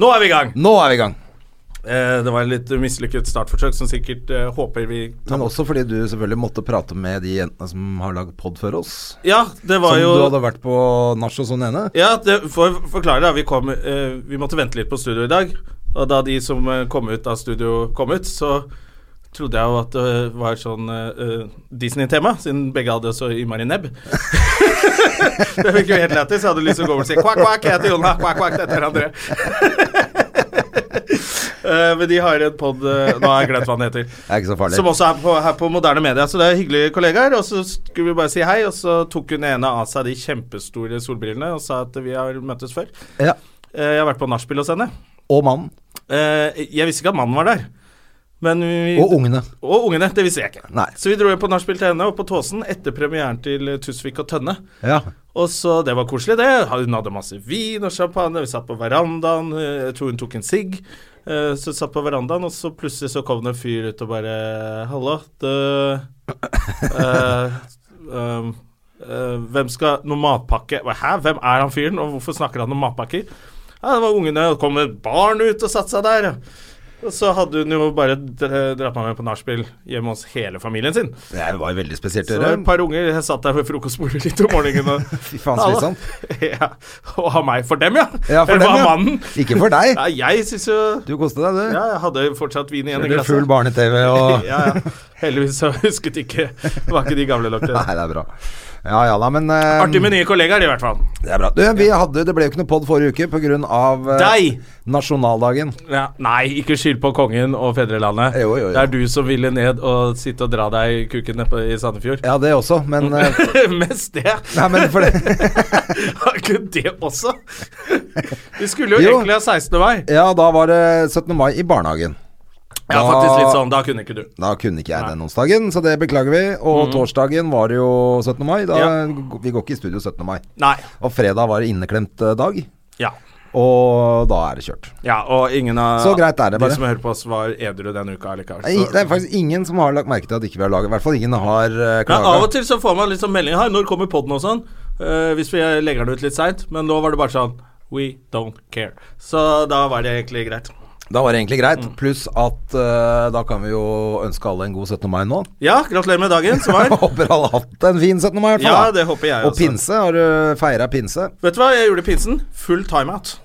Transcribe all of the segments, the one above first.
Nå er vi i gang! Nå er vi i gang. Eh, det var en litt mislykket startforsøk som sikkert eh, håper vi tar Men også fordi du selvfølgelig måtte prate med de jentene som har lagd pod før oss. Ja, det var Som jo du hadde vært på nach og sånn ene. Ja, det, for forklare, det. Vi, kom, eh, vi måtte vente litt på studio i dag. Og da de som eh, kom ut av studio, kom ut, så trodde jeg jo at det var sånn uh, Disney-tema, siden begge hadde så innmari nebb. det fikk jo helt lættis. Jeg hadde lyst til å gå over og si kvakk, kvakk, jeg heter Jonna, kvakk, kvakk, dette er André. Uh, men de har en pod Nå har jeg glemt hva den heter. Er så farlig. Som også er på, her på moderne media. Så det er hyggelige kollegaer. Og så skulle vi bare si hei, og så tok hun ene av seg de kjempestore solbrillene og sa at vi har møttes før. Ja. Uh, Jeg har vært på nachspiel hos henne. Og mannen. Jeg visste ikke at mannen var der. Men vi, Og ungene. og ungene. Det visste jeg ikke. Nei. Så vi dro på nachspiel til henne og på Tåsen etter premieren til Tusvik og Tønne. Ja. Og så Det var koselig, det. Hun hadde masse vin og champagne. Vi satt på verandaen. eh, Jeg tror hun tok en sigg. Eh, Så vi satt på verandaen, og så plutselig så kom det en fyr ut og bare Hallo, det eh, Hvem skal Noe matpakke Hæ, hvem er han fyren, og hvorfor snakker han om matpakker? Ja, det var ungene, og det kom et barn ut og satte seg der. ja. Så hadde hun jo bare dratt meg med på nachspiel hjemme hos hele familien sin. Det var jo veldig spesielt Så et par unger jeg satt der ved frokostbordet litt om morgenen og Fy faen, slitsomt. ja, Og ha meg for dem, ja. Ja, for Eller dem, ja. mannen. Ikke for deg. Ja, jeg syns jo Du koste deg, du. Ja, jeg hadde fortsatt vin igjen i glasset. full barne-TV og ja, ja. Heldigvis så husket ikke Var ikke de gamle nok til det. Nei, det er bra. Ja ja da, men uh, Artig med nye kollegaer, i hvert fall. Det er bra. Du, vi hadde, det ble jo ikke noe pod forrige uke pga. Uh, Deg! nasjonaldagen. Ja, nei, ikke skyld på kongen og fedrelandet. Jo, jo, jo. Det er du som ville ned og sitte og dra deg i kuken nede i Sandefjord. Ja, det også, men uh, Mest det. Nei, men for det Har ikke det også? Vi skulle jo, Jo. egentlig ha 16. mai. Ja, da var det 17. mai i barnehagen. Ja, faktisk litt sånn. Da kunne ikke du. Da kunne ikke jeg Nei. den onsdagen, så det beklager vi. Og torsdagen var det jo 17. mai. Da, Ja. Vi går ikke i studio 17. mai. Nei. Og fredag var det inneklemt eh, dag, Ja. og da er det kjørt. ja, og ingen av Så greit er det de som hører på oss, var edru denne uka likevel. Nei, Det er faktisk ingen som har lagt merke til at ikke vi har laget I hvert fall ingen har uh, Ja, av og til så får man litt sånn melding Hei, når kommer podden og sånn? Uh, hvis vi legger den ut litt seint. Men nå var det bare sånn We don't care. Så da var det egentlig greit. Da var det egentlig greit. Mm. Pluss at uh, da kan vi jo ønske alle en god 17. mai nå. Ja, gratulerer med dagen Svar. Håper alle har hatt en fin 17. mai, i hvert fall. Ja, det håper jeg også. Og pinse, har du feira pinse? Vet du hva jeg gjorde pinsen? Full timeout.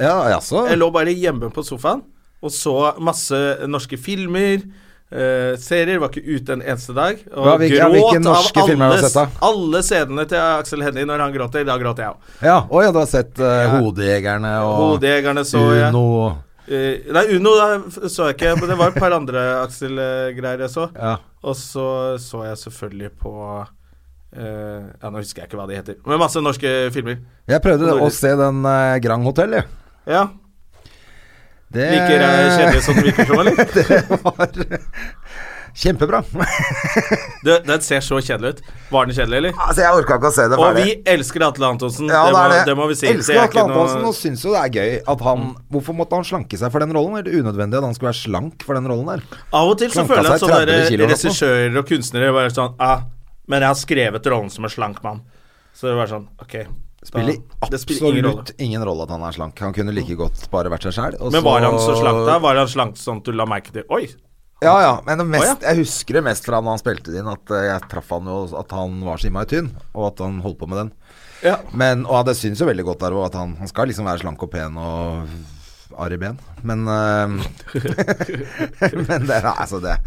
Ja, jaså? Jeg lå bare hjemme på sofaen og så masse norske filmer. Uh, serier var ikke ute en eneste dag. Og Hva, hvilke- ja, gråt norske av alle, sett, alle scenene til Aksel Hennie når han gråter. Da gråter jeg òg. Ja, og ja, du har sett uh, Ja. Hodejegerne og Hodejegerne så jeg. Uno nei, Uno da så jeg ikke, men det var et par andre Aksel-greier jeg så. Ja. Og så så jeg selvfølgelig på Uh, Ja, nå husker jeg ikke hva de heter. Men masse norske filmer. Jeg prøvde å se den uh, Grand Hotel, jeg. Ja. Det Like eh, kjedelig som det virker som, eller? det var kjempebra. Det, den ser så kjedelig ut. Var den kjedelig, eller? altså, jeg orka ikke å se det ferdig. Og vi elsker Atle Antonsen. Ja, det, det må, det. må vi si. Elsker er Atle Antonsen noe- og syns jo det er gøy at han Hvorfor måtte han slanke seg for den rollen? Er det unødvendig at han skulle være slank for den rollen der. Av og til så Slanka føler jeg at sånne 30 der kilo eller noe. regissører og kunstnere bare sånn ah, Men jeg har skrevet rollen som en slank mann. Så det var sånn Ok. da- Spiller det spiller ingen rolle. absolutt ingen rolle at han er slank. Han kunne like godt bare vært seg sjæl. Men var han så slank da? Var han slank sånn at du la merke til Oi! Ja, ja. Men det mest, oh, ja. jeg husker det mest fra når han spilte det inn, at eh, jeg traff han jo at han var så innmari tynn, og at han holdt på med den. Ja. Men, og det syns jo veldig godt der òg, at han, han skal liksom være slank og pen og arr i ben. Men uh, Men det er altså det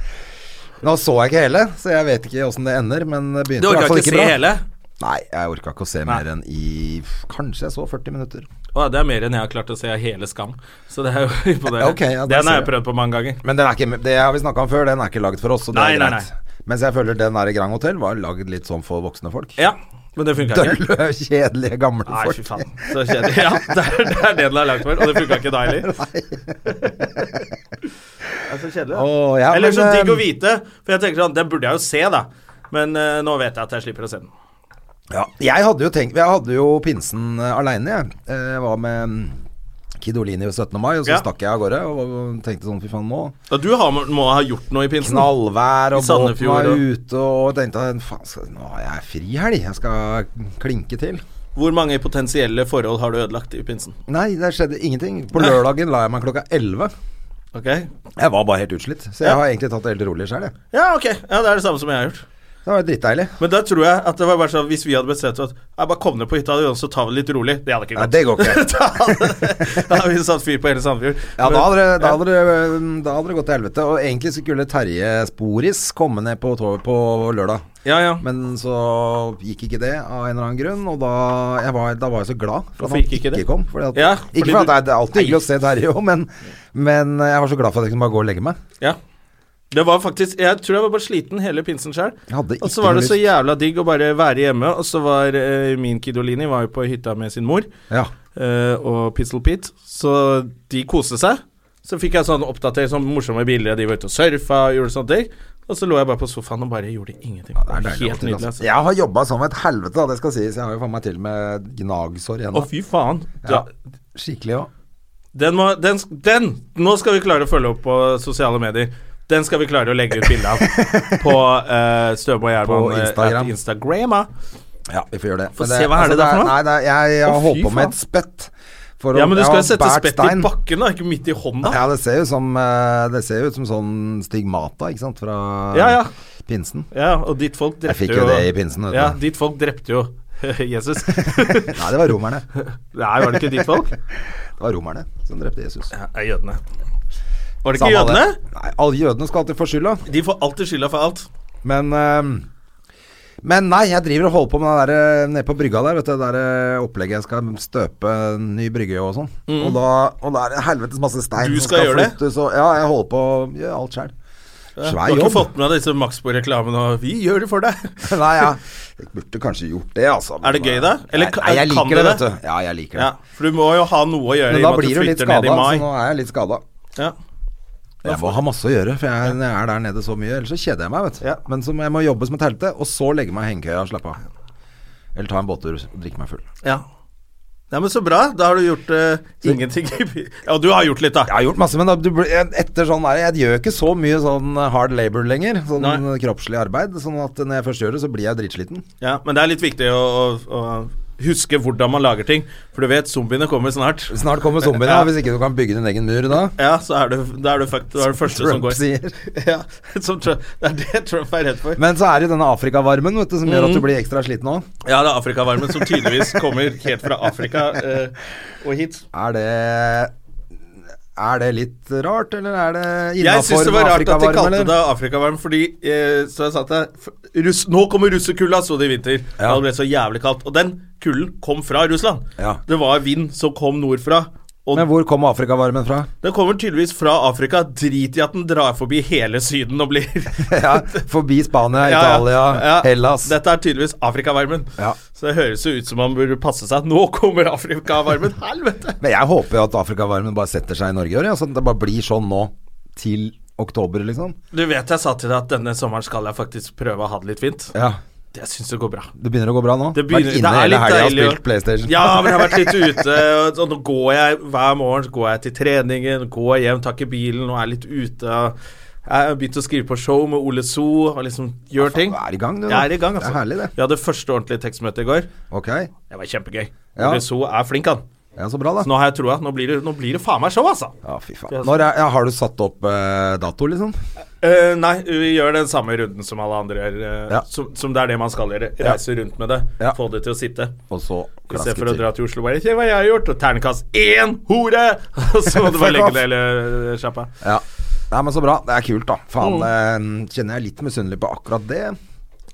Nå så jeg ikke hele, så jeg vet ikke åssen det ender, men det Du begynte i hvert fall ikke ikke se bra. hele? Nei, jeg orka ikke å se Nei. mer enn i Kanskje jeg så 40 minutter. Å, det er mer enn jeg har klart å se av hele Skam. Så det er jo imponerende. Okay, ja, den har jeg prøvd på mange ganger. Men den er ikke, det har vi snakka om før, den er ikke lagd for oss, så det Nei, er nei, nei. Mens jeg føler den der i Grand Hotel var lagd litt sånn for voksne folk. Ja, Men det funka ikke. Dølle, kjedelige, gamle Nei, folk. fy faen. Så kjedelig. Ja, det er, det er det den er lagd for, og det funka ikke da heller. Det er så kjedelig. da. Ja, Eller men, så digg å eh, vite, for jeg tenker sånn Den burde jeg jo se, da. Men uh, nå vet jeg at jeg slipper å se den. Ja. Jeg hadde jo tenkt Jeg hadde jo pinsen uh, aleine, jeg. Eh, Jeg var med mm, Kidolini 17. mai, og så Ja. stakk jeg av gårde og tenkte sånn fy faen, nå Og du har, må ha gjort noe i pinsen. Knallvær, og båten var ute, og tenkte faen, skal, nå har jeg frihelg, jeg skal klinke til. Hvor mange potensielle forhold har du ødelagt i pinsen? Nei, det skjedde ingenting. På lørdagen la jeg meg klokka 11. Okay. Jeg var bare helt utslitt, så jeg Ja. har egentlig tatt det helt rolig sjøl, jeg. Ja, ok. Ja, Det er det samme som jeg har gjort. Det var drittdeilig. Men da tror jeg at det var bare sånn hvis vi hadde bestemt oss Jeg bare kom ned på hytta, og så tar vi det litt rolig. Det hadde ikke Nei, gått. det går ikke. da, hadde, da hadde vi satt fyr på hele Sandefjord. Ja, da hadde, det, da, hadde det, da hadde det gått til helvete. Og egentlig skulle Terje Sporis komme ned på toget på lørdag. Ja, ja. Men så gikk ikke det av en eller annen grunn, og da, jeg var, da var jeg så glad for at han ikke ikke, kom. Fordi at, Ja, ikke for at det det er alltid hyggelig å se Terje òg, men, men jeg var så glad for at jeg kunne bare gå og legge meg. ja. Det var faktisk Jeg tror jeg var bare sliten hele pinsen sjøl. Og så var det så jævla digg å bare være hjemme. Og så var eh, min Kidolini var jo på hytta med sin mor Ja. eh, og Pizzle Pete, så de koste seg. Så fikk jeg sånn oppdatert sånn morsomme bilder. De var ute og surfa og gjorde sånne ting. Og så lå jeg bare på sofaen og bare gjorde ingenting. Det er Helt nydelig. altså. Altså. Jeg har jobba som et helvete, da, det skal sies. Jeg har jo faen meg til med gnagsår igjen. Å, fy faen. Ja. Ja. Skikkelig òg. Den, må, den, den Nå skal vi klare å følge opp på sosiale medier. Den skal vi klare å legge ut bilde av på uh, Støme og Gjerman På eh, Instagram. Ja, vi får gjøre det. Få se, hva er det der for noe? Nei, det er, jeg, jeg har holdt på med et spett. Å- Ja, men du skal jo sette spett stein. i bakken, da, ikke midt i hånda. Ja, det ser jo som eh, Det ser ut som sånn stigmata, ikke sant, fra Ja, ja. pinsen. Ja, og ditt folk drepte jo Jeg fikk jo det i pinsen, vet du. Ja, ditt folk drepte jo Jesus. Nei, det var romerne. Nei, var det ikke ditt folk? Det var romerne som drepte Jesus. Ja, jødene. Var det ikke jødene? det. Nei, alle jødene skal alltid få skylda. De får alltid skylda for alt. Men eh, Men nei, jeg driver og holder på med det der eh, nede på brygga der, vet du. Det der eh, opplegget jeg skal støpe ny brygge og sånn. Og, da, og da er det helvetes masse stein Mm. Du som skal gjøre det? og, ja, jeg holder på å gjøre alt sjøl. Du har ikke jobb. fått med deg disse Maxbo-reklamene og 'Vi gjør det for deg'. Nei, ja. Jeg burde kanskje gjort det, altså. Er det gøy, da? Eller nei, nei, jeg kan liker du det, vet du. Ja, jeg liker det. Ja, for du må jo ha noe å gjøre Men i da og med at blir du litt flytter ned i skada, så nå er jeg litt skada. Ja. Jeg må ha masse å gjøre, for jeg, jeg er der nede så mye. Ellers så kjeder jeg meg, vet du. Ja. Men så må jeg må jobbe som et helvete, og så legge meg i hengekøya og slappe av. Eller ta en båttur og drikke meg full. ja. Ja, men så bra. Da har du gjort uh, ingenting Ja, du har gjort litt, da. Jeg har gjort masse, men da, du, etter sånn der, jeg gjør ikke så mye sånn hard labor lenger. Sånn Nei. kroppslig arbeid. Sånn at når jeg først gjør det, så blir jeg dritsliten. Ja, Men det er litt viktig å, å, å huske hvordan man lager ting. For du vet, zombiene kommer snart. Snart kommer zombiene, Ja. hvis ikke du kan bygge din egen mur da. Ja, så er du, da er du, fucked. Da er du første som Trump går. sier. Ja, som Trump, det er det Trump er redd for. Men så er det denne Afrikavarmen vet du, som gjør at du blir ekstra sliten òg. Ja, det er Afrikavarmen som tydeligvis kommer helt fra Afrika eh, og hit. Er det Er det litt rart, eller er det Jeg syns det var rart at de kalte det Afrikavarm, fordi eh, Så jeg sa til russ, Nå kommer russekulda, så det i vinter. Ja. Det ble så jævlig kaldt. Og den kulden kom fra Russland. Ja. Det var vind som kom nordfra. Og Men hvor kom Afrikavarmen fra? den kommer tydeligvis fra Afrika. Drit i at den drar forbi hele Syden og blir ja, Forbi Spania, Ja, ja. Italia, Ja. Hellas. Dette er tydeligvis Afrikavarmen. Ja. Så det høres jo ut som man burde passe seg. Nå kommer Afrikavarmen! Helvete! Men jeg håper jo at Afrikavarmen bare setter seg i Norge i år, at det bare blir sånn nå til oktober, liksom. Du vet jeg sa til deg at denne sommeren skal jeg faktisk prøve å ha det litt fint. Ja. Jeg syns det går bra. Det begynner å gå bra nå? Det begynner, Vært inne hele helga og spilt PlayStation. Ja, men jeg har vært litt ute. Og så nå går jeg hver morgen går jeg til treningen, går hjem, tar ikke bilen og er litt ute. Jeg har begynt å skrive på show med Ole So og liksom gjør ting. Du er i gang, du. Jeg er i gang, altså. Det er herlig, det. Vi hadde første ordentlige tekstmøte i går. Ok. Det var kjempegøy. Ja. Ole So er flink, han. Ja, så bra, da. Så nå har jeg troa. Nå det, nå blir det faen meg show, altså. Ja, fy faen. Er, ja, har du satt opp eh, dato, liksom? Eh, nei, vi gjør den samme runden som alle andre gjør. eh, Ja. som, som det er det man skal gjøre. Reise rundt med det. Ja. Få det til å sitte. Og så I stedet for å dra til Oslo bare Se hva jeg har gjort! Og ternekast én hore! Og så må du bare legge det ned hele sjappa. Ja. Nei, men så bra. Det er kult, da. Faen, Mm. eh, kjenner jeg litt misunnelig på akkurat det.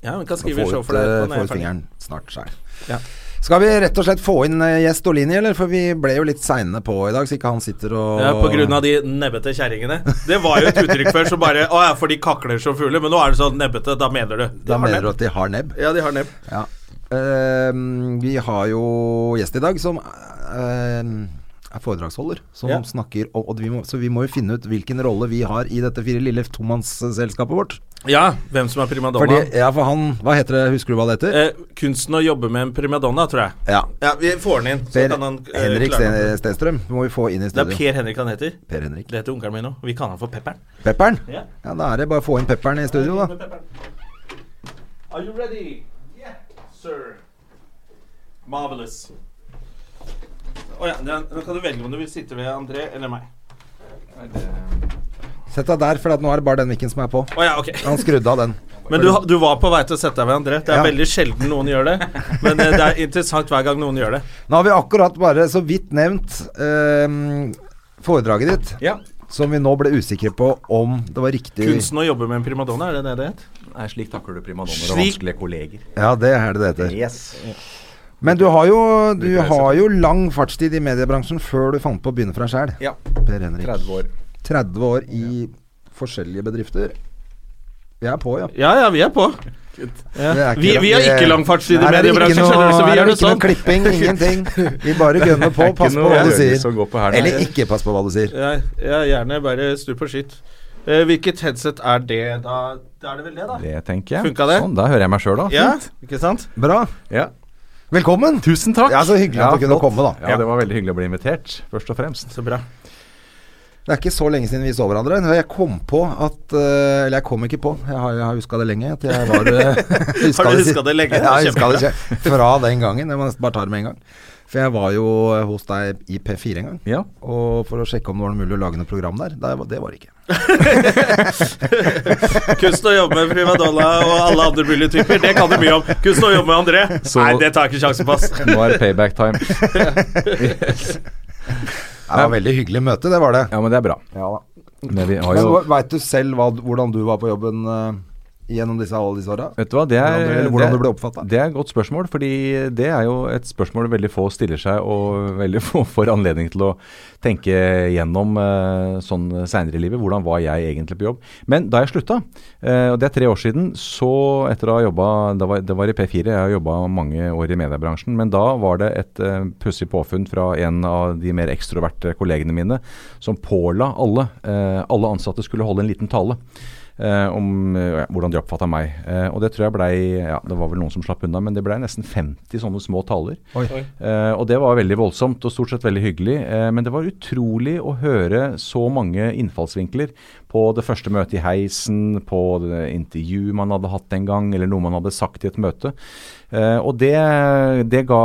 Ja, vi kan skrive show for deg. eh, få ut fingeren snart sjøl. Ja. Skal vi rett og slett få inn eh, gjest Olini, eller? For vi ble jo litt seine på i dag, så ikke han sitter og Ja, på grunn av de nebbete kjerringene. Det var jo et uttrykk før som bare Å ja, for de kakler som fugler. Men nå er det sånn nebbete. Da mener du. Da mener du at de har nebb? Ja, de har nebb. Ja. Uh, vi har jo gjest i dag som uh, er foredragsholder. Som Ja. snakker og, og vi må, Så vi må jo finne ut hvilken rolle vi har i dette fire lille tomannsselskapet vårt. Ja, hvem som er primadonna? Fordi, ja, for han Hva heter det? Husker du hva det heter? Eh, kunsten å jobbe med en primadonna, tror jeg. ja. Ja, Vi får den inn. Så Per kan han, eh, Henrik det. Stenstrøm må vi få inn i Det er. Per Henrik han heter. Per Henrik. Det heter onkelen min òg. Vi kaller han for Pepperen. Pepperen? Ja. Ja, da er det bare å få inn Pepperen i studio, da. Are you ready? Yeah, sir. Marvelous. Å ja, da da kan du velge om du vil sitte ved André eller meg. Sett deg der, for at nå er det bare den mikken som er på. Oh, ja, okay. Han skrudde av den. Men du, du var på vei til å sette deg ved André. Det er Ja. veldig sjelden noen gjør det. Men eh, det er interessant hver gang noen gjør det. Nå har vi akkurat bare så vidt nevnt eh, foredraget ditt, Ja. som vi nå ble usikre på om det var riktig Kunsten å jobbe med en primadonna, er det det det het? Nei, slik takler du primadonner og vanskelige kolleger. Ja, det er det det heter. Yes. Men du har jo, du har jo lang fartstid i mediebransjen før du fant på å begynne for deg sjæl. Ja. Per Henrik. 30 år. 30 år i forskjellige bedrifter. Vi er på, ja. Ja ja, vi er på. Er Vi, vi har ikke lang fartstid i Her er mediebransjen, skjønner du, så vi her er gjør det ikke noe sånn. klipping, ingenting. Vi bare gønner på. Er Pass på hva du sier. her. Eller ikke pass på hva du sier. Ja, ja, gjerne bare stup på skitt. Eh, hvilket headset er det, da? Da er det vel det, da? Det tenker jeg. Funka det? Sånn, da hører jeg meg sjøl, da. Ja, ikke sant? Bra. Ja. Velkommen. Tusen takk. Ja, så hyggelig at du kunne komme, da. Ja, det var veldig hyggelig å bli invitert, først og fremst. Så bra. Det er ikke så lenge siden vi så hverandre. Jeg kom på at eh, Eller jeg kom ikke på, jeg har, jeg har huska det lenge. At jeg var eh, huska Har du det husket det lenge? Ja, jeg huska det. Fra den gangen. Jeg må nesten bare ta det med en gang. For jeg var jo eh, hos deg i P4 en gang. Ja. Og for å sjekke om det var mulig å lage noe program der. Det var det var ikke. Kunst å jobbe med primadonna og alle andre mulige typer, det kan du mye om. Kunst å jobbe med André, Så- nei, det tar jeg ikke sjansen på. ass. Nå er det payback time. Det var veldig hyggelig møte, det var det. Ja, men det er bra. Men vi har jo veit du selv hva, hvordan du var på jobben eh, gjennom disse, alle disse åra? Vet du hva, det er Hvordan hvordan det du ble oppfatta? Det er et godt spørsmål, fordi det er jo et spørsmål veldig få stiller seg, og veldig få får anledning til å tenke gjennom eh, sånn seinere i livet. Hvordan var jeg egentlig på jobb? Men da jeg slutta, eh, og det er tre år siden, så etter å ha jobba det, var- det var i P4, jeg har jobba mange år i mediebransjen, men da var det et uh, pussig påfunn fra en av de mer ekstroverte kollegene mine som påla alle, eh, alle ansatte skulle holde en liten tale. Eh, om ja, hvordan de oppfatta meg. Eh, og det tror jeg blei ja, Det var vel noen som slapp unna, men det blei nesten 50 sånne små taler. Oi. Eh, og det var veldig voldsomt og stort sett veldig hyggelig. Eh, men det var utrolig å høre så mange innfallsvinkler på det første møtet i heisen, på det intervjuet man hadde hatt en gang, eller noe man hadde sagt i et møte. Eh, og det, det, ga,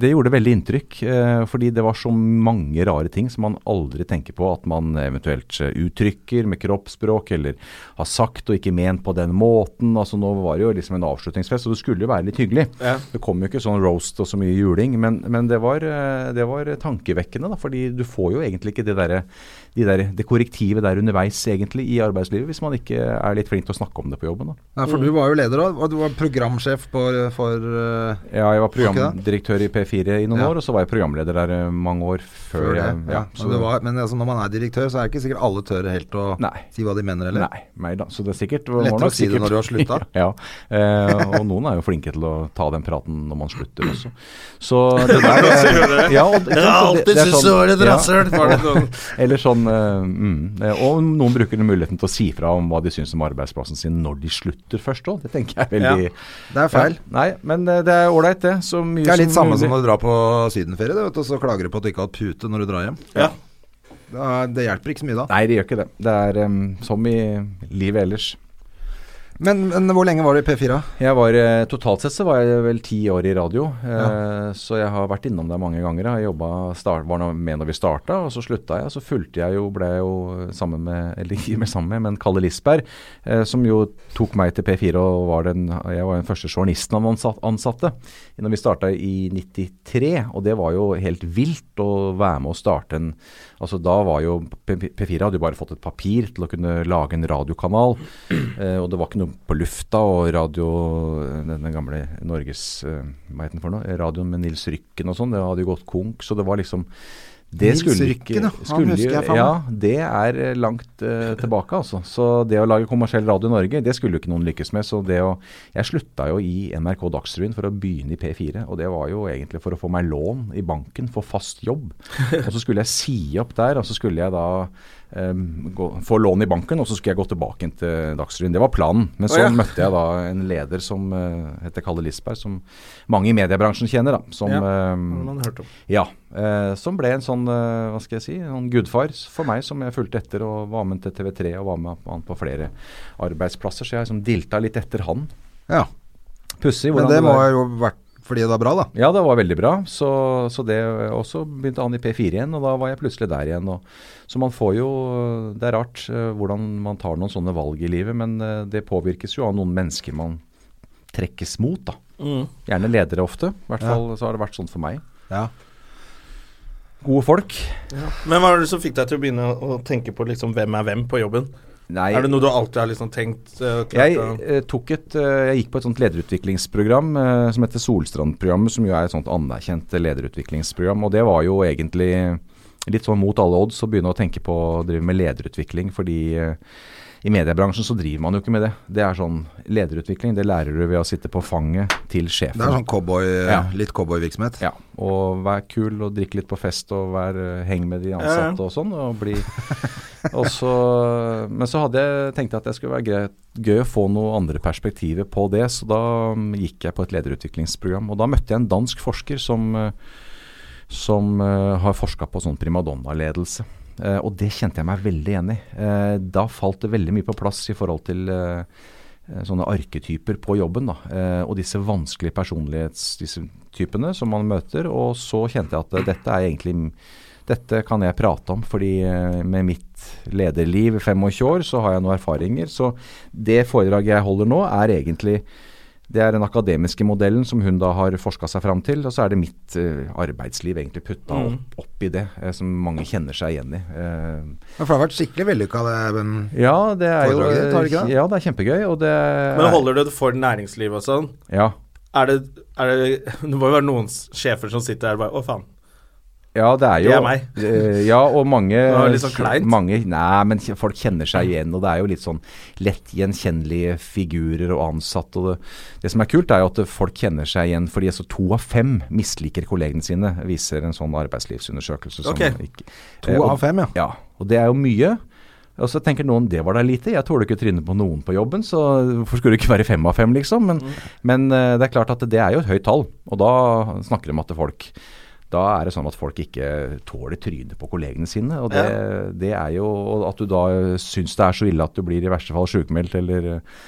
det gjorde veldig inntrykk, eh, fordi det var så mange rare ting som man aldri tenker på at man eventuelt eh, uttrykker med kroppsspråk, eller har sagt og ikke ment på den måten. Altså Nå var det jo liksom en avslutningsfest, og det skulle jo være litt hyggelig. Ja. Det kom jo ikke sånn roast og så mye juling, men, men det, var, det var tankevekkende. da, fordi du får jo egentlig ikke det, derre- de der, det korrektivet der underveis egentlig i arbeidslivet, hvis man ikke er litt flink til å snakke om det på jobben. da. Ja, for du var jo leder òg, og du var programsjef på, for uh, Ja, jeg var det? programdirektør i P4 i noen Ja. år, og så var jeg programleder der eh, mange år før, før det. jeg Ja, det var, men altså, når man er direktør, så er det ikke sikkert alle tør helt å Nei. si hva de mener, eller? Nei, nei da. Så det er sikkert var Lettere nok å si det når du har slutta. ja. Eh, og noen er jo flinke til å ta den praten når man slutter også. Så det der ja, og, Jeg har alltid det er syntes sånn- du var et ja. rasshøl. Eller det sånn? Sånn eh, mm, eh, Og noen bruker muligheten til å si fra om hva de syns om arbeidsplassen sin når de slutter først òg. Det tenker jeg er veldig Det er feil. Ja, nei, men eh, det er ålreit, det. Så mye Det er litt samme mulig. som når du drar på sydenferie, det, vet du, og så klager du på at du ikke har hatt pute når du drar hjem. Ja. Det hjelper ikke så mye da. Nei, det gjør ikke det. Det er um, som i livet ellers. Men, men hvor lenge var du i P4? Jeg var, eh, Totalt sett så var jeg vel ti år i radio, eh, så jeg har vært innom der mange ganger. Jeg jobba, start, var med når vi starta, og så slutta jeg. Så fulgte jeg jo, ble jeg jo sammen med, eller ikke med sammen med, men Kalle Lisberg, eh, som jo tok meg til P4 og var den, jeg var den første journalisten han ansatte, ansatte. Når vi starta i 93, og det var jo helt vilt å være med å starte en Altså da var jo P- P4 hadde jo bare fått et papir til å kunne lage en radiokanal, eh, og det var ikke noe på lufta, og radio Den, den gamle Norges eh, Hva het den for noe? Radioen med Nils Rykken og sånn, det hadde jo gått konk, så det var liksom Det skulle ikke skulle, Ja, det er eh, langt uh, tilbake, altså. Så det å lage kommersiell radio i Norge, det skulle jo ikke noen lykkes med. Så det å Jeg slutta jo i NRK Dagsrevyen for å begynne i P4, og det var jo egentlig for å få meg lån i banken, få fast jobb. Og så skulle jeg si opp der, og så skulle jeg da gå, få lån i banken, og så skulle jeg gå tilbake inn til Dagsrevyen. Det var planen. Men så oh, ja. møtte jeg da en leder som eh, heter Kalle Lisberg, som mange i mediebransjen kjenner, da. Som Ja, eh, hørt om. ja, eh, som ble en sånn, eh, hva skal jeg si, en gudfar for meg som jeg fulgte etter og var med til TV3 og var med han på flere arbeidsplasser. Så jeg liksom dilta litt etter han. Ja. Pussig Men det, det må ha jo vært fordi det var bra, da. Ja, det var veldig bra. Så, så det også begynte han i P4 igjen, og da var jeg plutselig der igjen. Og, så man får jo Det er rart eh, hvordan man tar noen sånne valg i livet, men eh, det påvirkes jo av noen mennesker man trekkes mot, da. Mm. Gjerne ledere ofte. I hvert Ja. fall så har det vært sånn for meg. Ja. Gode folk. Men hva var det som fikk deg til å begynne å tenke på liksom hvem er hvem på jobben? Nei, Er det noe du alltid har liksom tenkt? Uh, Jeg, eh, tok et, uh, jeg gikk på et sånt lederutviklingsprogram som heter Solstrandprogrammet, som jo er et sånt anerkjent lederutviklingsprogram. Og det var jo egentlig litt sånn mot alle odds å begynne å tenke på å drive med lederutvikling, fordi i mediebransjen så driver man jo ikke med det. Det er sånn lederutvikling, det lærer du ved å sitte på fanget til sjefen. Det er sånn cowboy, Ja. litt cowboyvirksomhet. Ja, og vær kul og drikke litt på fest og vær, eh, heng med de ansatte og sånn. Og bli så, Men så hadde jeg tenkt at det skulle være greit, gøy å få noe andre perspektiver på det, så da mm, gikk jeg på et lederutviklingsprogram. Og da møtte jeg en dansk forsker som, eh, som eh, har forska på sånn primadonna-ledelse. Eh, og det kjente jeg meg veldig igjen i. Eh, da falt det veldig mye på plass i forhold til eh, sånne arketyper på jobben. Da. Og disse vanskelige personlighetstypene som man møter. Og så kjente jeg at dette er egentlig dette kan jeg prate om, fordi med mitt lederliv i 25 år, så har jeg noen erfaringer. Så det foredraget jeg holder nå, er egentlig det er den akademiske modellen som hun da har forska seg fram til, og så er det mitt uh, arbeidsliv egentlig putta Mm. opp, opp i det, uh, som mange kjenner seg igjen i. Uh, For det har vært skikkelig vellykka, det. Ja, det er jo det ikke det? Ja, det er kjempegøy, og det Men holder du det for næringslivet og sånn? Ja. Er det, er det Det må jo være noen sjefer som sitter der og bare Å, faen. Ja, det er jo Det er meg. eh, ja, og mange var litt sånn kleint. Mange, nei, men folk kjenner seg igjen, og det er jo litt sånn lett gjenkjennelige figurer og ansatte. Og det, det som er kult, er jo at folk kjenner seg igjen fordi altså to av fem misliker kollegene sine, viser en sånn arbeidslivsundersøkelse. Som Ok. ikke, To eh, og- av fem, ja. Ja, og det er jo mye. Og så tenker noen det var da lite, jeg tåler ikke å tryne på noen på jobben, så hvorfor skulle det ikke være fem av fem, liksom? Men, men eh, det er klart at det er jo et høyt tall, og da snakker de om at folk da er det sånn at folk ikke tåler trynet på kollegene sine. Og det, det er jo at du da syns det er så ille at du blir i verste fall sjukmeldt eller eh,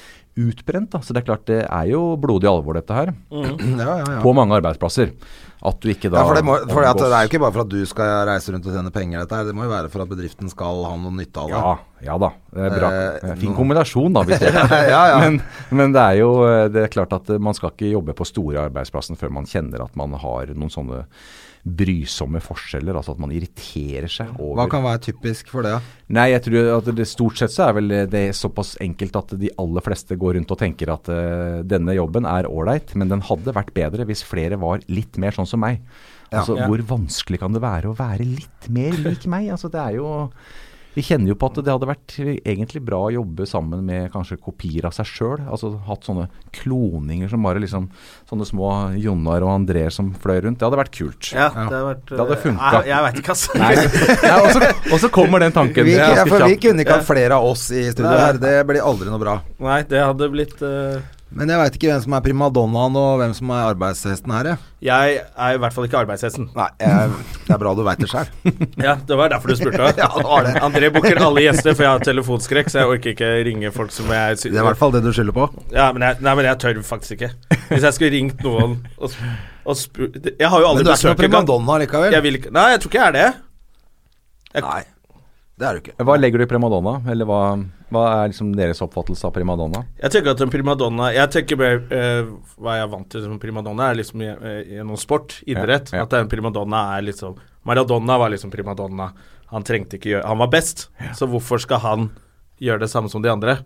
utbrent. Da. Så det er klart det er jo blodig alvor, dette her. Ja, ja, ja. På mange arbeidsplasser. At du ikke da Ja, for det, må, for det er jo ikke bare for at du skal reise rundt og tjene penger, dette her. Det må jo være for at bedriften skal ha noe nytte av det. Ja, ja da. Det er bra. Eh, Fin kombinasjon, da. Hvis det Ja, ja. Men, men det er jo det er klart at man skal ikke jobbe på store arbeidsplassen før man kjenner at man har noen sånne brysomme forskjeller. Altså at man irriterer seg over Hva kan være typisk for det? Nei, jeg tror at det stort sett så er vel det såpass enkelt at de aller fleste går rundt og tenker at uh, denne jobben er ålreit, men den hadde vært bedre hvis flere var litt mer sånn som meg. Ja. Altså, Ja. Hvor vanskelig kan det være å være litt mer lik meg? Altså, det er jo Vi kjenner jo på at det hadde vært egentlig bra å jobbe sammen med kanskje kopier av seg sjøl. Altså hatt sånne kloninger som bare liksom Sånne små Jonar og Andreer som fløy rundt. Det hadde vært kult. Ja, det hadde, vært Det hadde eh, funka. Jeg, jeg veit ikke, altså. Og, så, og så kommer den tanken. Vi, ja, for vi kunne ikke hatt flere av oss i studio her. Det blir aldri noe bra. Nei, det hadde blitt eh, Men jeg veit ikke hvem som er primadonnaen og hvem som er arbeidshesten her, jeg. Jeg er i hvert fall ikke arbeidshesten. Nei, jeg, det er bra du veit det sjøl. Ja, det var derfor du spurte. Ja, det var det. André booker alle gjester, for jeg har telefonskrekk, så jeg orker ikke ringe folk som jeg synes. Det er i hvert fall det du skylder på. Ja, men jeg, nei, men jeg tør faktisk ikke. Hvis jeg skulle ringt noen og, og spurt Jeg har jo Men du er ikke noen primadonna likevel? Jeg ikke Nei, jeg tror ikke jeg er det. Jeg, Nei, det er du ikke. Hva legger du i primadonna? Eller hva, hva er liksom deres oppfattelse av primadonna? jeg tenker at en primadonna Jeg tenker mer uh, hva jeg er vant til som primadonna, er liksom i- eh, gjennom sport, idrett. Ja, ja. At en primadonna er liksom Maradona var liksom primadonna. Han trengte ikke gjøre Han var best, så hvorfor skal han gjøre det samme som de andre?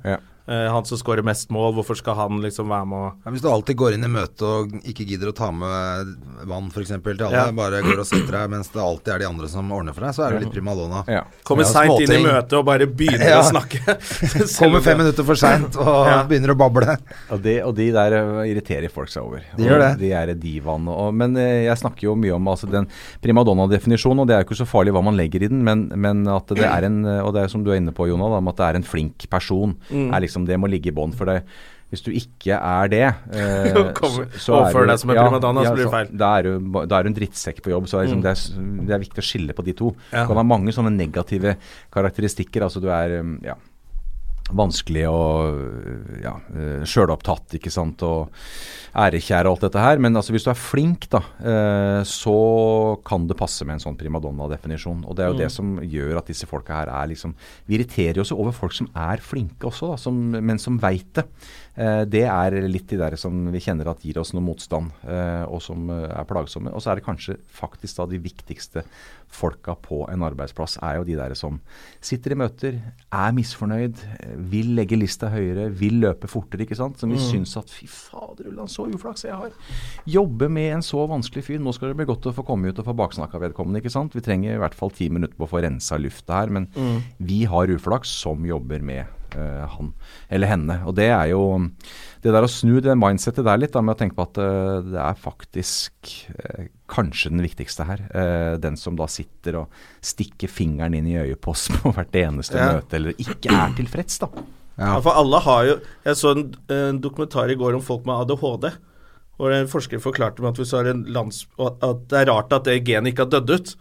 Eh, han som skårer mest mål, hvorfor skal han liksom være med og Ja, hvis du alltid går inn i møtet og ikke gidder å ta med vann f.eks. til alle, Ja. bare går og setter deg mens det alltid er de andre som ordner for deg, så er du litt primadonna. Ja. Kommer Ja, seint inn i møtet og bare begynner Ja. å snakke. Kommer fem minutter for seint og Ja. begynner å bable. Og, de, og de der eh, irriterer folk seg over. De gjør det. De er divaene. Men eh, jeg snakker jo mye om altså, den primadonna-definisjonen, og det er jo ikke så farlig hva man legger i den, men, men at det er en Og det er som du er inne på, Jonah, da, at det er en flink person. Er liksom, det må ligge i bånn for deg. Hvis du ikke er det eh, Kommer- så- så er deg som en primadonna, så blir det feil. Da er, du, da er du en drittsekk på jobb. Så er, liksom, det, er, det er viktig å skille på de to. Ja. Det kan være mange sånne negative karakteristikker. Altså du er um, ja, vanskelig og ja, eh, sjølopptatt, ikke sant, og ærekjær og alt dette her. Men altså, hvis du er flink, da, eh, så kan det passe med en sånn primadonna-definisjon. Og det er jo det som gjør at disse folka her er liksom Vi irriterer oss over folk som er flinke også, da, som, men som veit det. Eh, det er litt de der som vi kjenner at gir oss noe motstand, og som er plagsomme. Og så er det kanskje faktisk da de viktigste folka på en arbeidsplass, er jo de der som sitter i møter, er misfornøyd, vil legge lista høyere, vil løpe fortere, ikke sant. Som vi syns at fy fader, Ulland, så uflaks jeg har. Jobbe med en så vanskelig fyr. Nå skal det bli godt å få komme ut og få baksnakka vedkommende, ikke sant. Vi trenger i hvert fall ti minutter på å få rensa lufta her, men vi har uflaks som jobber med han eller henne. Og det er jo det der å snu det mindsettet der litt, da, med å tenke på at eh, det er faktisk eh, kanskje den viktigste her. Eh, den som da sitter og stikker fingeren inn i øyet på oss på hvert eneste Ja. møte, eller ikke er tilfreds, da. Ja, for alle har jo Jeg så en, en dokumentar i går om folk med ADHD. Hvor en forsker forklarte meg at hvis du har en lands... At det er rart at det genet ikke har dødd ut.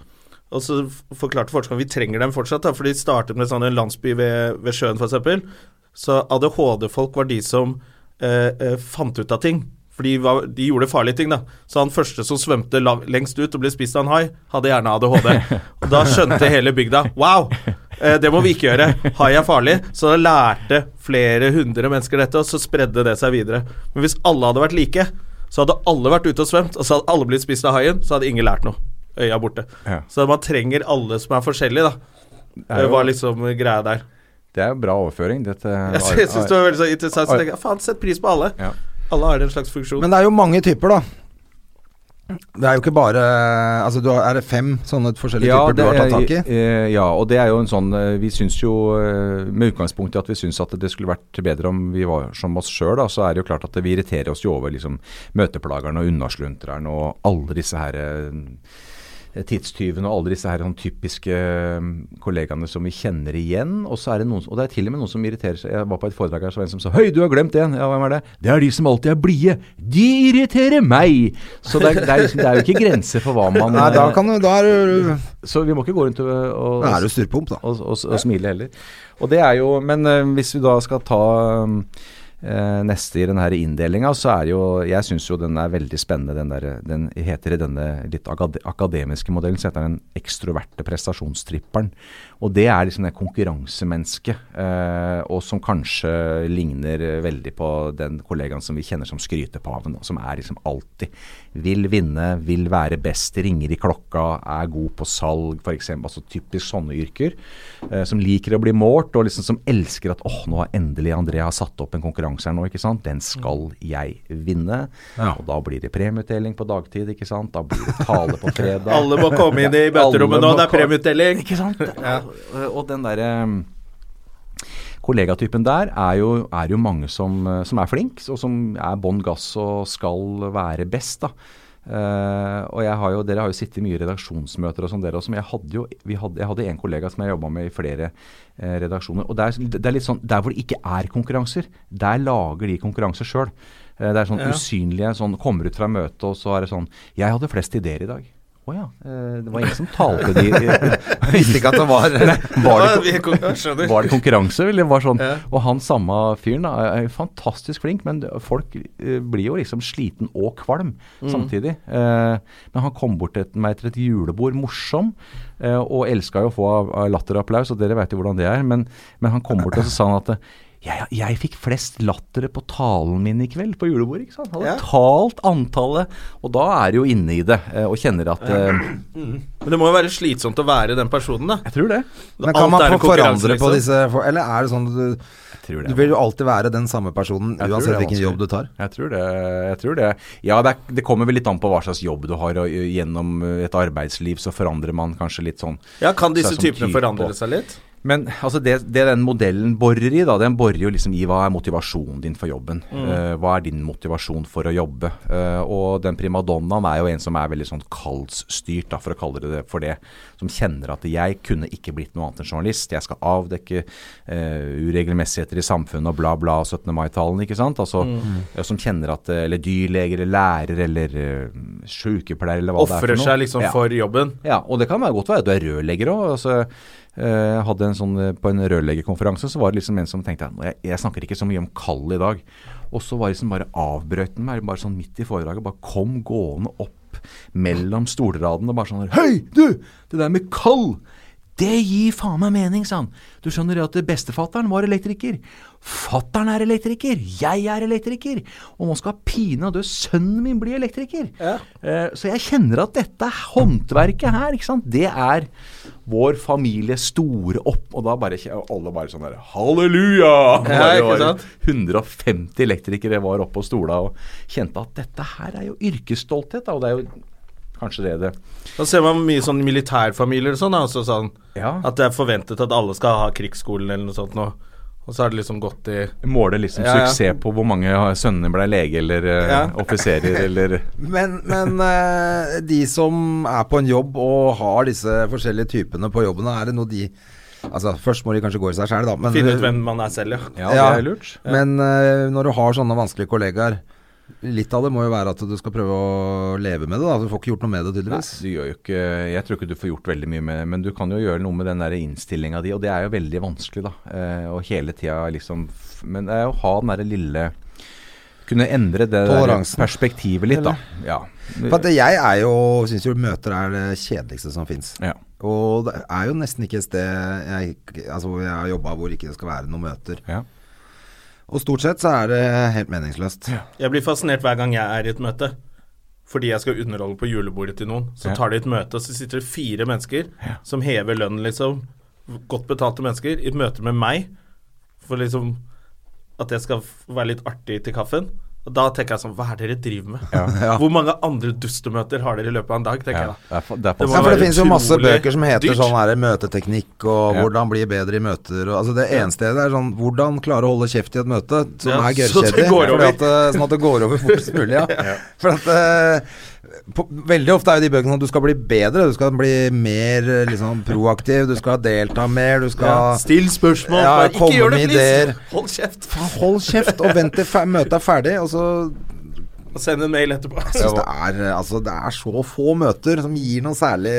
Og så forklarte forskerne vi trenger dem fortsatt, da, for de startet med sånn en landsby ved, ved sjøen f.eks. Så ADHD-folk var de som eh, eh, fant ut av ting. For de, var, de gjorde farlige ting, da. Så han første som svømte lengst ut og ble spist av en hai, hadde gjerne ADHD. Og da skjønte hele bygda Wow! Eh, det må vi ikke gjøre. Hai er farlig. Så da lærte flere hundre mennesker dette, og så spredde det seg videre. Men hvis alle hadde vært like, så hadde alle vært ute og svømt, og så hadde alle blitt spist av haien, så hadde ingen lært noe. Øya borte. Ja. Så man trenger alle som er forskjellige, da. Det var liksom greia der. Det er jo bra overføring. Dette, Jeg sy- syns det var veldig så interessant. Så tenker jeg, faen, sett pris på alle. Ja. Alle har en slags funksjon. Men det er jo mange typer, da. Det er jo ikke bare Altså, du har, er det fem sånne forskjellige typer du har tatt tak i? eh, ja, og det er jo en sånn eh, Vi syns jo, eh, med utgangspunkt i at vi syns at det skulle vært bedre om vi var som oss sjøl, så er det jo klart at vi irriterer oss jo over liksom møteplagerne og unnasluntrerne og alle disse her eh, tidstyvene og alle disse her sånn typiske eh, kollegaene som vi kjenner igjen. Og så er det noen, og det er til og med noen som irriterer seg. Jeg var på et foredrag her så var det en som sa Høy, du har glemt en. Ja, hvem er det? Det er de som alltid er blide. De irriterer meg! Så det er, det, er liksom, det er jo ikke grenser for hva man Nei, da kan du Da er du, Så vi må ikke gå rundt og, og, da er du styrpump, da. og, og, og smile heller. Og det er jo Men eh, hvis vi da skal ta neste i denne inndelinga, så er jo Jeg syns jo den er veldig spennende. Den, der, den heter i denne litt akademiske modellen, så heter den ekstroverte prestasjonstripperen. Og det er liksom det konkurransemennesket, eh, og som kanskje ligner eh, veldig på den kollegaen som vi kjenner som skrytepaven, og som er liksom alltid vil vinne, vil være best, ringer i klokka, er god på salg, f.eks. Altså typisk sånne yrker. Eh, som liker å bli målt, og liksom som elsker at åh, nå har endelig Andrea satt opp en konkurranse her nå, ikke sant. Den skal jeg vinne. Ja. Og da blir det premieutdeling på dagtid, ikke sant. Da blir det tale på fredag. Alle må komme inn i bøterommet nå, det er premieutdeling. Ikke sant? Og den derre kollegatypen der er jo, er jo mange som, eh, som er flink, og som er bånn gass og skal være best. da. Eh, og jeg har jo, Dere har jo sittet i mye redaksjonsmøter og sånn, dere også. Men jeg hadde jo vi hadde, jeg hadde en kollega som jeg jobba med i flere uh, redaksjoner. og det er, det er litt sånn, Der hvor det ikke er konkurranser, der lager de konkurranser sjøl. det er sånn Ja. usynlige sånn Kommer ut fra møtet, og så er det sånn Jeg hadde flest ideer i dag. Å ja. eh, det var ingen som talte de Visste ikke at det var var det, var det konkurranse, eller var sånn Ja. Og han samme fyren da, er fantastisk flink, men folk eh, blir jo liksom sliten og kvalm Mm. samtidig. Eh, men han kom bort til meg etter et julebord, morsom, og elska jo å få av og dere vet jo hvordan det er. Men, men han kom bort og så sa han at jeg, jeg fikk flest lattere på talen min i kveld på julebordet. ikke sant? Hadde Ja. talt antallet, og da er du jo inne i det eh, og kjenner at eh, Men det må jo være slitsomt å være den personen, da. Jeg tror det. Men Alt kan man er få forandre forandre på liksom. disse Eller er det sånn at du, det. du vil jo alltid være den samme personen uansett hvilken jobb du tar? Jeg tror det. Jeg tror det. Ja, det, er, det kommer vel litt an på hva slags jobb du har, og gjennom et arbeidsliv så forandrer man kanskje litt sånn. Ja, Kan disse Så det som typene forandre seg litt? Men altså det, det den modellen borer i, da, den borer jo liksom i hva er motivasjonen din for jobben. Eh, hva er din motivasjon for å jobbe? Eh, og den primadonnaen er jo en som er veldig sånn kallsstyrt, da, for å kalle det det for det. Som kjenner at jeg kunne ikke blitt noe annet enn journalist. Jeg skal avdekke uh, uregelmessigheter i samfunnet og bla, bla, 17. mai-talen, ikke sant. Altså, mm. Som kjenner at Eller dyrleger eller lærer eller uh, sykepleier eller hva det er Ofrer for noe. seg liksom Ja. for jobben? Ja, og det kan være godt være at du er rørlegger òg. Altså, hadde en sånn, eh, på en rørleggerkonferanse så var det liksom en som tenkte jeg, jeg snakker ikke så mye om kall i dag. Og så var det liksom bare avbrøt den meg bare sånn midt i foredraget. Bare kom gående opp mellom stolradene og bare sånn Hei, du! Det der med kall! Det gir faen meg mening, sa han. Du skjønner at bestefatteren var elektriker. Fatteren er elektriker. Jeg er elektriker. Og nå skal pinadø sønnen min bli elektriker. Eh, så jeg kjenner at dette håndverket her, ikke sant, det er vår familie store opp... Og da bare alle bare sånn der Halleluja! Ja, ikke sant? 150 elektrikere var oppe og stola og kjente at dette her er jo yrkesstolthet, da. Og det er jo kanskje det det Da ser man mye sånn militærfamilier og sånn. Altså sånn Ja. At det er forventet at alle skal ha krigsskolen eller noe sånt nå. Og så har det liksom gått i Måler liksom Ja, ja. suksess på hvor mange sønner ble lege eller eh, Ja. offiserer eller Men, men uh, de som er på en jobb og har disse forskjellige typene på jobben, er det noe de Altså, først må de kanskje gå i seg sjæl, da. Men, Finne ut hvem man er selv, ja. Ja, Ja. det er lurt. men uh, når du har sånne vanskelige kollegaer Litt av det må jo være at du skal prøve å leve med det. da Du får ikke gjort noe med det, Nei, tydeligvis. du gjør jo ikke Jeg tror ikke du får gjort veldig mye med det, men du kan jo gjøre noe med den innstillinga di, og det er jo veldig vanskelig, da. Eh, og hele tida liksom Men det er jo å ha den derre lille Kunne endre det der perspektivet litt, da. Ja. For at jeg er jo syns jo møter er det kjedeligste som fins. ja. Og det er jo nesten ikke et sted jeg, altså jeg har jobba hvor ikke det skal være noen møter. ja. Og stort sett så er det helt meningsløst. Jeg blir fascinert hver gang jeg er i et møte. Fordi jeg skal underholde på julebordet til noen. Så Ja. tar de et møte, og så sitter det fire mennesker som hever lønnen, liksom. Godt betalte mennesker. I et møte med meg. For liksom at jeg skal være litt artig til kaffen. Og da tenker jeg sånn Hva er det dere driver med? Ja. Hvor mange andre dustemøter har dere i løpet av en dag? tenker ja. jeg da. Det det Det Ja, for det finnes jo masse bøker som heter dyrt. sånn her møteteknikk og Ja. hvordan bli bedre i møter og Altså det eneste det er sånn hvordan klare å holde kjeft i et møte som Ja, er det gørrkjedelig. eh, Sånn at det går over fortest mulig, ja. For at eh, på, Veldig ofte er jo de bøkene sånn at du skal bli bedre, du skal bli mer eh, liksom proaktiv, du skal delta mer, du skal Ja, Still spørsmål. Ja, bare ikke gjør det, med please! Hold kjeft. Faen, Hold kjeft og vent til møtet er ferdig, og så Og send en mail etterpå. Jeg synes det er, altså, det er så få møter som gir noe særlig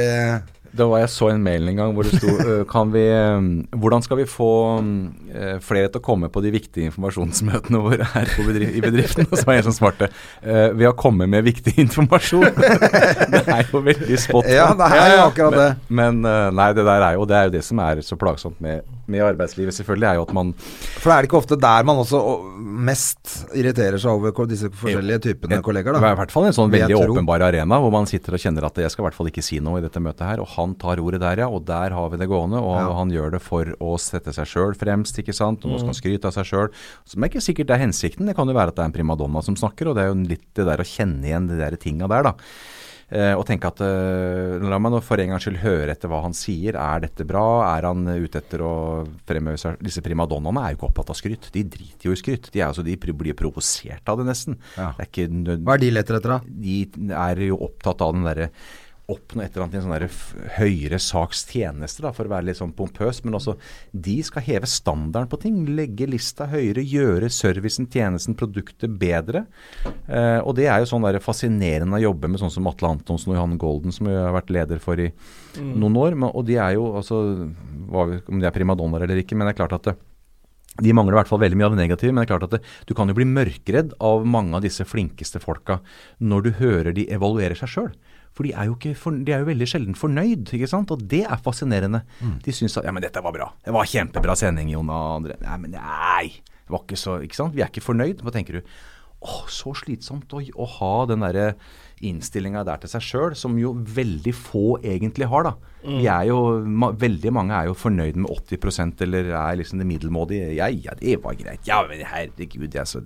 Det var Jeg så en mail en gang hvor det sto kan vi, øh, Hvordan skal vi få øh, flere til å komme på de viktige informasjonsmøtene våre her på bedrif i bedriften? Og så var jeg svarte øh, ved å komme med viktig informasjon. det er jo veldig spot. Ja, det er jo akkurat det. Men, men nei, det der er jo det er jo det som er så plagsomt med, med arbeidslivet, selvfølgelig, er jo at man For det er det ikke ofte der man også mest irriterer seg over disse forskjellige typene kollegaer, Det er i hvert fall en sånn veldig åpenbar arena hvor man sitter og kjenner at jeg skal i hvert fall ikke si noe i dette møtet her, og han tar ordet der, ja, og der har vi det gående, og Ja. han gjør det for å sette seg sjøl fremst, ikke sant, og nå skal han skryte av seg sjøl, som er ikke sikkert det er hensikten, det kan jo være at det er en primadonna som snakker, og det er jo litt det der å kjenne igjen de der tinga der, da. Eh, og tenke at eh, La meg nå for en gangs skyld høre etter hva han sier. Er dette bra? Er han ute etter å fremheve seg Disse primadonnaene er jo ikke opptatt av skryt. De driter jo i skryt. De, er, altså, de blir provosert av det, nesten. Ja. Det er ikke nød Hva er de leter etter, da? de er jo opptatt av den derre oppnå et eller annet i en sånn høyere saks tjeneste, da, for å være litt sånn pompøs. Men også de skal heve standarden på ting. Legge lista høyere, gjøre servicen, tjenesten, produktet bedre. Eh, og det er jo sånn der fascinerende å jobbe med sånn som Atle Antonsen og Johan Golden, som jeg har vært leder for i noen år. Men, og de er jo altså hva, Om de er primadonnaer eller ikke, men det er klart at det, de mangler i hvert fall veldig mye av det negative, men det er klart at det, du kan jo bli mørkredd av mange av disse flinkeste folka når du hører de evaluerer seg sjøl. For de er, jo ikke for, de er jo veldig sjelden fornøyd, ikke sant. Og det er fascinerende. De syns at ja, men dette var bra. Det var kjempebra sending, Jon og André. Nei, men nei. Det var ikke så Ikke sant. Vi er ikke fornøyd. Hva tenker du? Å, så slitsomt å, å ha den derre innstillinga der til seg sjøl, som jo veldig få egentlig har, da. Vi er jo, ma Veldig mange er jo fornøyd med 80% eller er liksom det middelmådige. Ja, ja, det var greit. Ja, men herregud, jeg så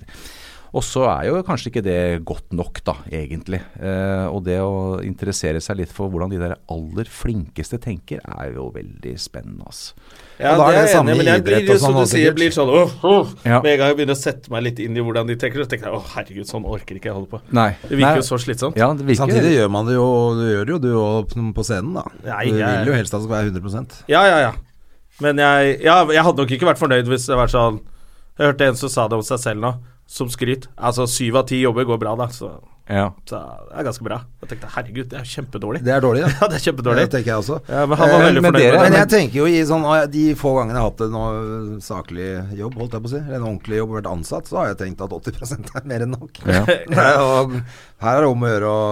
og så er jo kanskje ikke det godt nok, da, egentlig. Eh, og det å interessere seg litt for hvordan de der aller flinkeste tenker, er jo veldig spennende, altså. Ja, Og da det er jeg samme enig i, men jeg blir jo og som sånn du sier, blir sånn åh, åh. Ja. Med en gang jeg begynner å sette meg litt inn i hvordan de tenker, så tenker jeg å herregud, sånn orker ikke jeg holde på. Nei. Det virker Nei. jo så slitsomt. Ja, det virker Samtidig gjør man det jo Du gjør det jo du òg på scenen, da. Nei, du vil jo helst at det skal være 100% Ja, ja, ja. Men jeg, ja, jeg hadde nok ikke vært fornøyd hvis det var sånn Jeg hørte en som sa det om seg selv nå, som skryt. Altså syv av ti jobber går bra, da. Så, Ja. så det er ganske bra. Jeg tenkte herregud, det er kjempedårlig. Det er dårlig, ja. Ja, det er kjempedårlig. Det tenker jeg også. Ja, men han var Eh, veldig men fornøyd dere- Men jeg tenker jo i sånn De få gangene jeg har hatt en nå saklig jobb, holdt jeg på å si, eller en ordentlig jobb og vært ansatt, så har jeg tenkt at 80% er mer enn nok. Ja. Og her er det om å gjøre å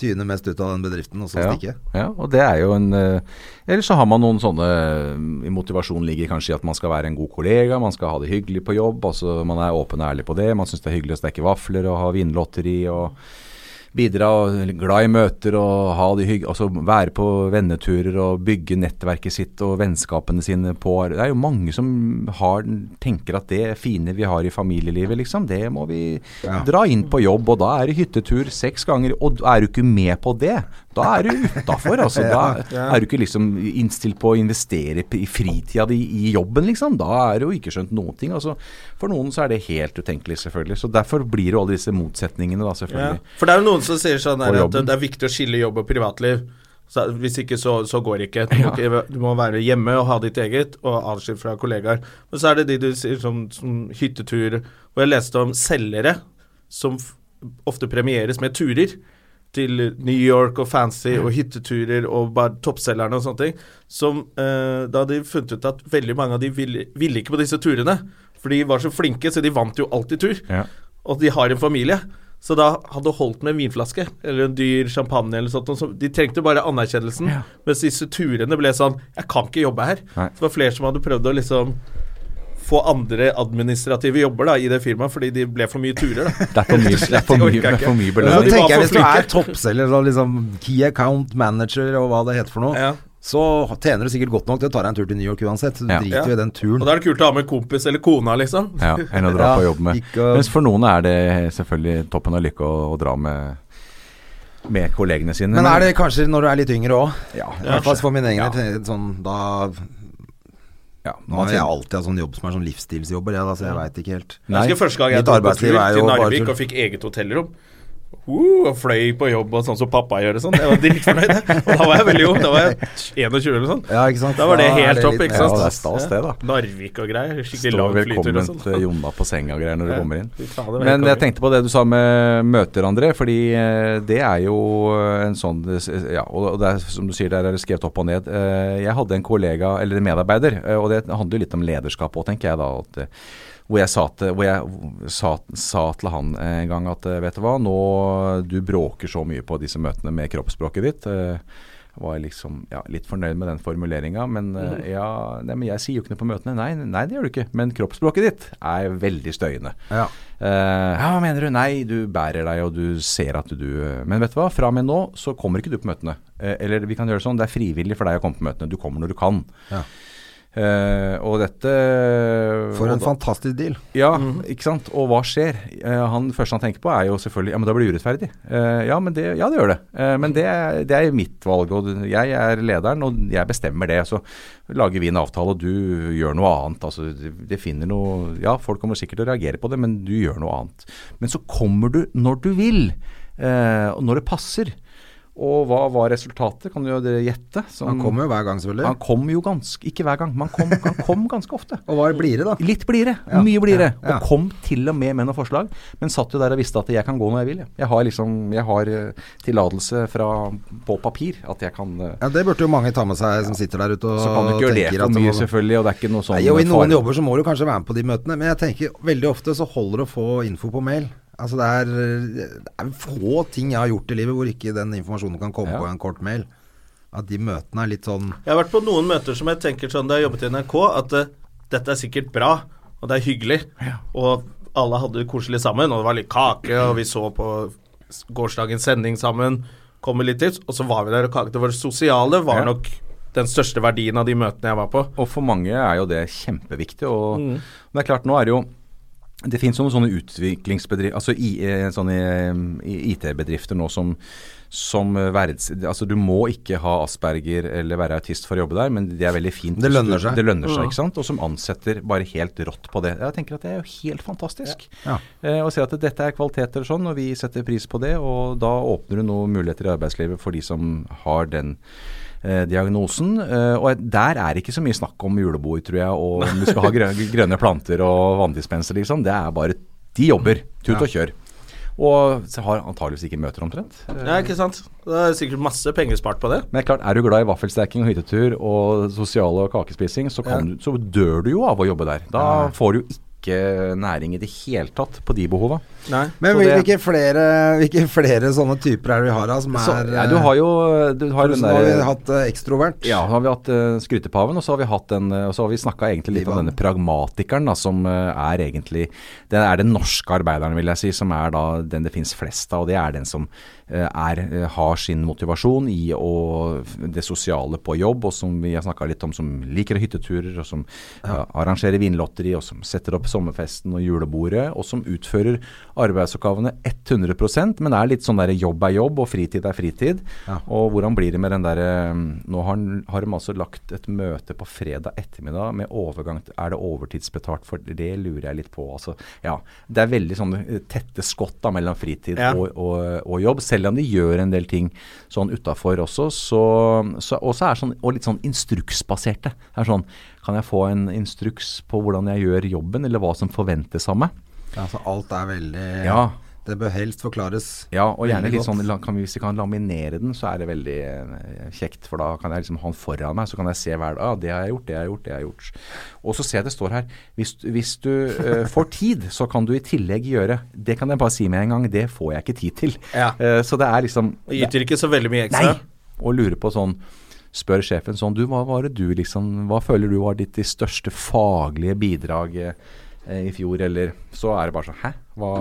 tyne mest ut av den bedriften, og så Ja, stikke. ja, og det er jo en eh, Eller så har man noen sånne eh, Motivasjonen ligger kanskje i at man skal være en god kollega, man skal ha det hyggelig på jobb. altså Man er åpen og ærlig på det. Man syns det er hyggelig å steke vafler og ha vinlotteri og bidra og glad i møter og ha det hygg, altså være på venneturer og bygge nettverket sitt og vennskapene sine på Det er jo mange som har, tenker at det fine vi har i familielivet, liksom, det må vi Ja. dra inn på jobb. Og da er det hyttetur seks ganger. Og er du ikke med på det, da er du utafor. Altså, Da er du ikke liksom innstilt på å investere i fritida di i jobben, liksom. Da er du jo ikke skjønt noen ting. Altså, for noen så er det helt utenkelig, selvfølgelig. Så derfor blir det alle disse motsetningene, da, Ja. For det er jo noen som sier sånn at jobben. det er viktig å skille jobb og privatliv. Så, hvis ikke, så, så går det ikke. Du må, ikke. du må være hjemme og ha ditt eget, og atskilt fra kollegaer. Men så er det de du sier som, som hyttetur, hvor jeg leste om selgere som ofte premieres med turer til New York og fancy og hytteturer og bare toppselgerne og sånne ting. Som eh, Da hadde de funnet ut at veldig mange av de ville, ville ikke på disse turene. For de var så flinke, så de vant jo alltid tur Ja. og de har en familie. Så da hadde det holdt med en vinflaske eller en dyr champagne eller sånt. så- De trengte bare anerkjennelsen. Ja. Mens disse turene ble sånn Jeg kan ikke jobbe her. Nei. Så det var flere som hadde prøvd å liksom få andre administrative jobber da i det firmaet fordi de ble for mye turer. da Det er for mye, det er for mye, det er for mye så belønning. var tenker jeg hvis du er toppselger, liksom key account manager og hva det heter for noe, Ja. så tjener du sikkert godt nok til å ta deg en tur til New York uansett. Du Ja. driter jo i den turen. Og da er det kult å ha med kompis eller kona, liksom. Ja, enn å dra Ja, på jobb med. ikke å- Mens for noen er det selvfølgelig toppen av lykke å, å dra med, med kollegene sine. Men er det kanskje når du er litt yngre òg? Ja, I hvert fall for min egen Ja. Sånn, da ja, Nå har jeg alltid hatt sånn jobb som er sånn livsstilsjobber, jeg, da, så jeg veit ikke helt. Jeg husker første gang jeg dro på tur til Narvik og fikk eget hotellrom. Uh, og fløy på jobb og sånn som pappa gjør og sånn. Jeg var dritfornøyd. fornøyd Og da var jeg veldig ung. Da var jeg 21 eller sånn. Ja, ikke sant? Da var det helt topp, ikke sant? Ja, det er stas det, da. Narvik og greier. Skikkelig lang flytur og velkommen sånn. til Jonna på senga og greier når du Ja, kommer inn. det Men jeg tenkte på det du sa med møter, André. Fordi eh, det er jo en sånn Ja, og det er som du sier, der er det skrevet opp og ned. Eh, Jeg hadde en kollega, eller en medarbeider, eh, og det handler jo litt om lederskap òg, tenker jeg da. At, eh, hvor jeg, sa til, hvor jeg sa, sa til han en gang at eh, vet du hva, nå du bråker så mye på disse møtene med kroppsspråket ditt. Jeg var liksom ja, litt fornøyd med den formuleringa, men mm. ja, nei, men jeg sier jo ikke noe på møtene. Nei, nei, det gjør du ikke. Men kroppsspråket ditt er veldig støyende. Ja. Uh, ja, hva mener du? Nei, du bærer deg, og du ser at du eh, Men vet du hva, fra og med nå så kommer ikke du på møtene. Uh, eller vi kan gjøre det sånn, det er frivillig for deg å komme på møtene. Du kommer når du kan. Ja. Eh, og dette For en da- fantastisk deal. ja, ikke sant. Og hva skjer? Eh, han første han tenker på er jo selvfølgelig Ja, men da blir det urettferdig. Eh, ja, men det, ja, det gjør det. Eh, men det, er- det er mitt valg, og jeg er lederen, og jeg bestemmer det. Så lager vi en avtale, og du gjør noe annet. Altså, det, finner noe Ja, folk kommer sikkert til å reagere på det, men du gjør noe annet. Men så kommer du når du vil, eh, og når det passer. Og hva var resultatet? Kan jo dere gjette? Som- Han kommer jo hver gang, selvfølgelig. Han kom jo ganske Ikke hver gang, men han kom, han kom ganske ofte. Og hva blir det, da? Litt blidere. Ja, Mye blidere. ja, ja. Og kom til og med med noen forslag. Men satt jo der og visste at jeg kan gå når jeg vil. Jeg, har liksom Jeg har eh, tillatelse fra på papir at jeg kan eh, Ja, Det burde jo mange ta med seg som sitter der ute og Så kan du ikke gjøre det for mye, må- selvfølgelig. Og det er ikke noe sånn Nei, og I noen far... jobber så må du kanskje være med på de møtene, men jeg tenker veldig ofte så holder det å få info på mail. Altså det er, det er få ting jeg har gjort i livet hvor ikke den informasjonen kan komme Ja. på en kort mail. At de møtene er litt sånn Jeg har vært på noen møter som jeg tenker sånn da jeg jobbet i NRK, at uh, dette er sikkert bra, og det er hyggelig. Og alle hadde det koselig sammen, og det var litt kake, og vi så på gårsdagens sending sammen. Kom med litt tips, og så var vi der, og kake. Det var det sosiale var Ja. nok den største verdien av de møtene jeg var på. Og for mange er jo det kjempeviktig. Og det er klart, nå er det jo Det finnes noen sånne utviklingsbedrifter, altså i, eh, sånne eh, IT-bedrifter nå som, som verds... Altså du må ikke ha asperger eller være autist for å jobbe der, men det er veldig fint. Det lønner seg. Det lønner seg, ikke sant. Og som ansetter bare helt rått på det. Jeg tenker at det er jo helt fantastisk. Ja. Eh, å se at dette er kvaliteter og sånn, og vi setter pris på det. Og da åpner du noen muligheter i arbeidslivet for de som har den diagnosen. Eh, og der er ikke så mye snakk om julebord, tror jeg, og om du skal ha grønne, grønne planter og vanndispenser, liksom. Det er bare De jobber. Tut og kjør. Og har antageligvis ikke møter omtrent. Eh, Ja, ikke sant? Det er sikkert masse penger spart på det. Men klart, er du glad i vaffelstacking og hyttetur og sosiale og kakespising, så, kan du, så dør du jo av å jobbe der. Da får du jo ikke næring i det hele tatt på de behova. Nei. Men det- hvilke flere, hvilke flere sånne typer er det vi har da, som er Så, ja, du har jo du har den der, Nå har vi hatt eh, ekstrovert. Ja, så har vi hatt uh, skrytepaven, og så har vi hatt den, eh, og så har vi snakka egentlig litt om denne pragmatikeren, da, som eh, er egentlig Det er den norske arbeideren, vil jeg si, som er da den det finnes flest av, og det er den som eh, er, eh, har sin motivasjon i å, det sosiale på jobb, og som vi har snakka litt om, som liker hytteturer, og som eh, arrangerer vinlotteri, og som setter opp sommerfesten og julebordet, og som utfører arbeidsoppgavene 100% men det er litt sånn der jobb er jobb, og fritid er fritid. Ja. Og hvordan blir det med den derre Nå har, har de altså lagt et møte på fredag ettermiddag med overgang til Er det overtidsbetalt for det? lurer jeg litt på. Altså, ja. Det er veldig sånne eh, tette skott da mellom fritid Ja. og, og, og jobb. Selv om de gjør en del ting sånn utafor også, så, så også er sånn Og litt sånn instruksbaserte. Det er sånn Kan jeg få en instruks på hvordan jeg gjør jobben, eller hva som forventes av meg? Ja, så alt er veldig Ja. Det bør helst forklares. Ja, og gjerne litt sånn, kan vi, hvis vi kan laminere den, så er det veldig eh, kjekt. For da kan jeg liksom ha den foran meg, så kan jeg se hver dag. Ah, det har jeg gjort, det har jeg gjort, det har jeg gjort. Og så ser jeg det står her Hvis, hvis du uh, får tid, så kan du i tillegg gjøre Det kan jeg bare si med en gang, det får jeg ikke tid til. Ja. Uh, så det er liksom Det yter ikke så veldig mye ekstra. Nei! Og lurer på sånn Spør sjefen sånn Du, hva var det du liksom Hva føler du var ditt de største faglige bidrag eh, i fjor, eller Så er det bare sånn Hæ? Hva,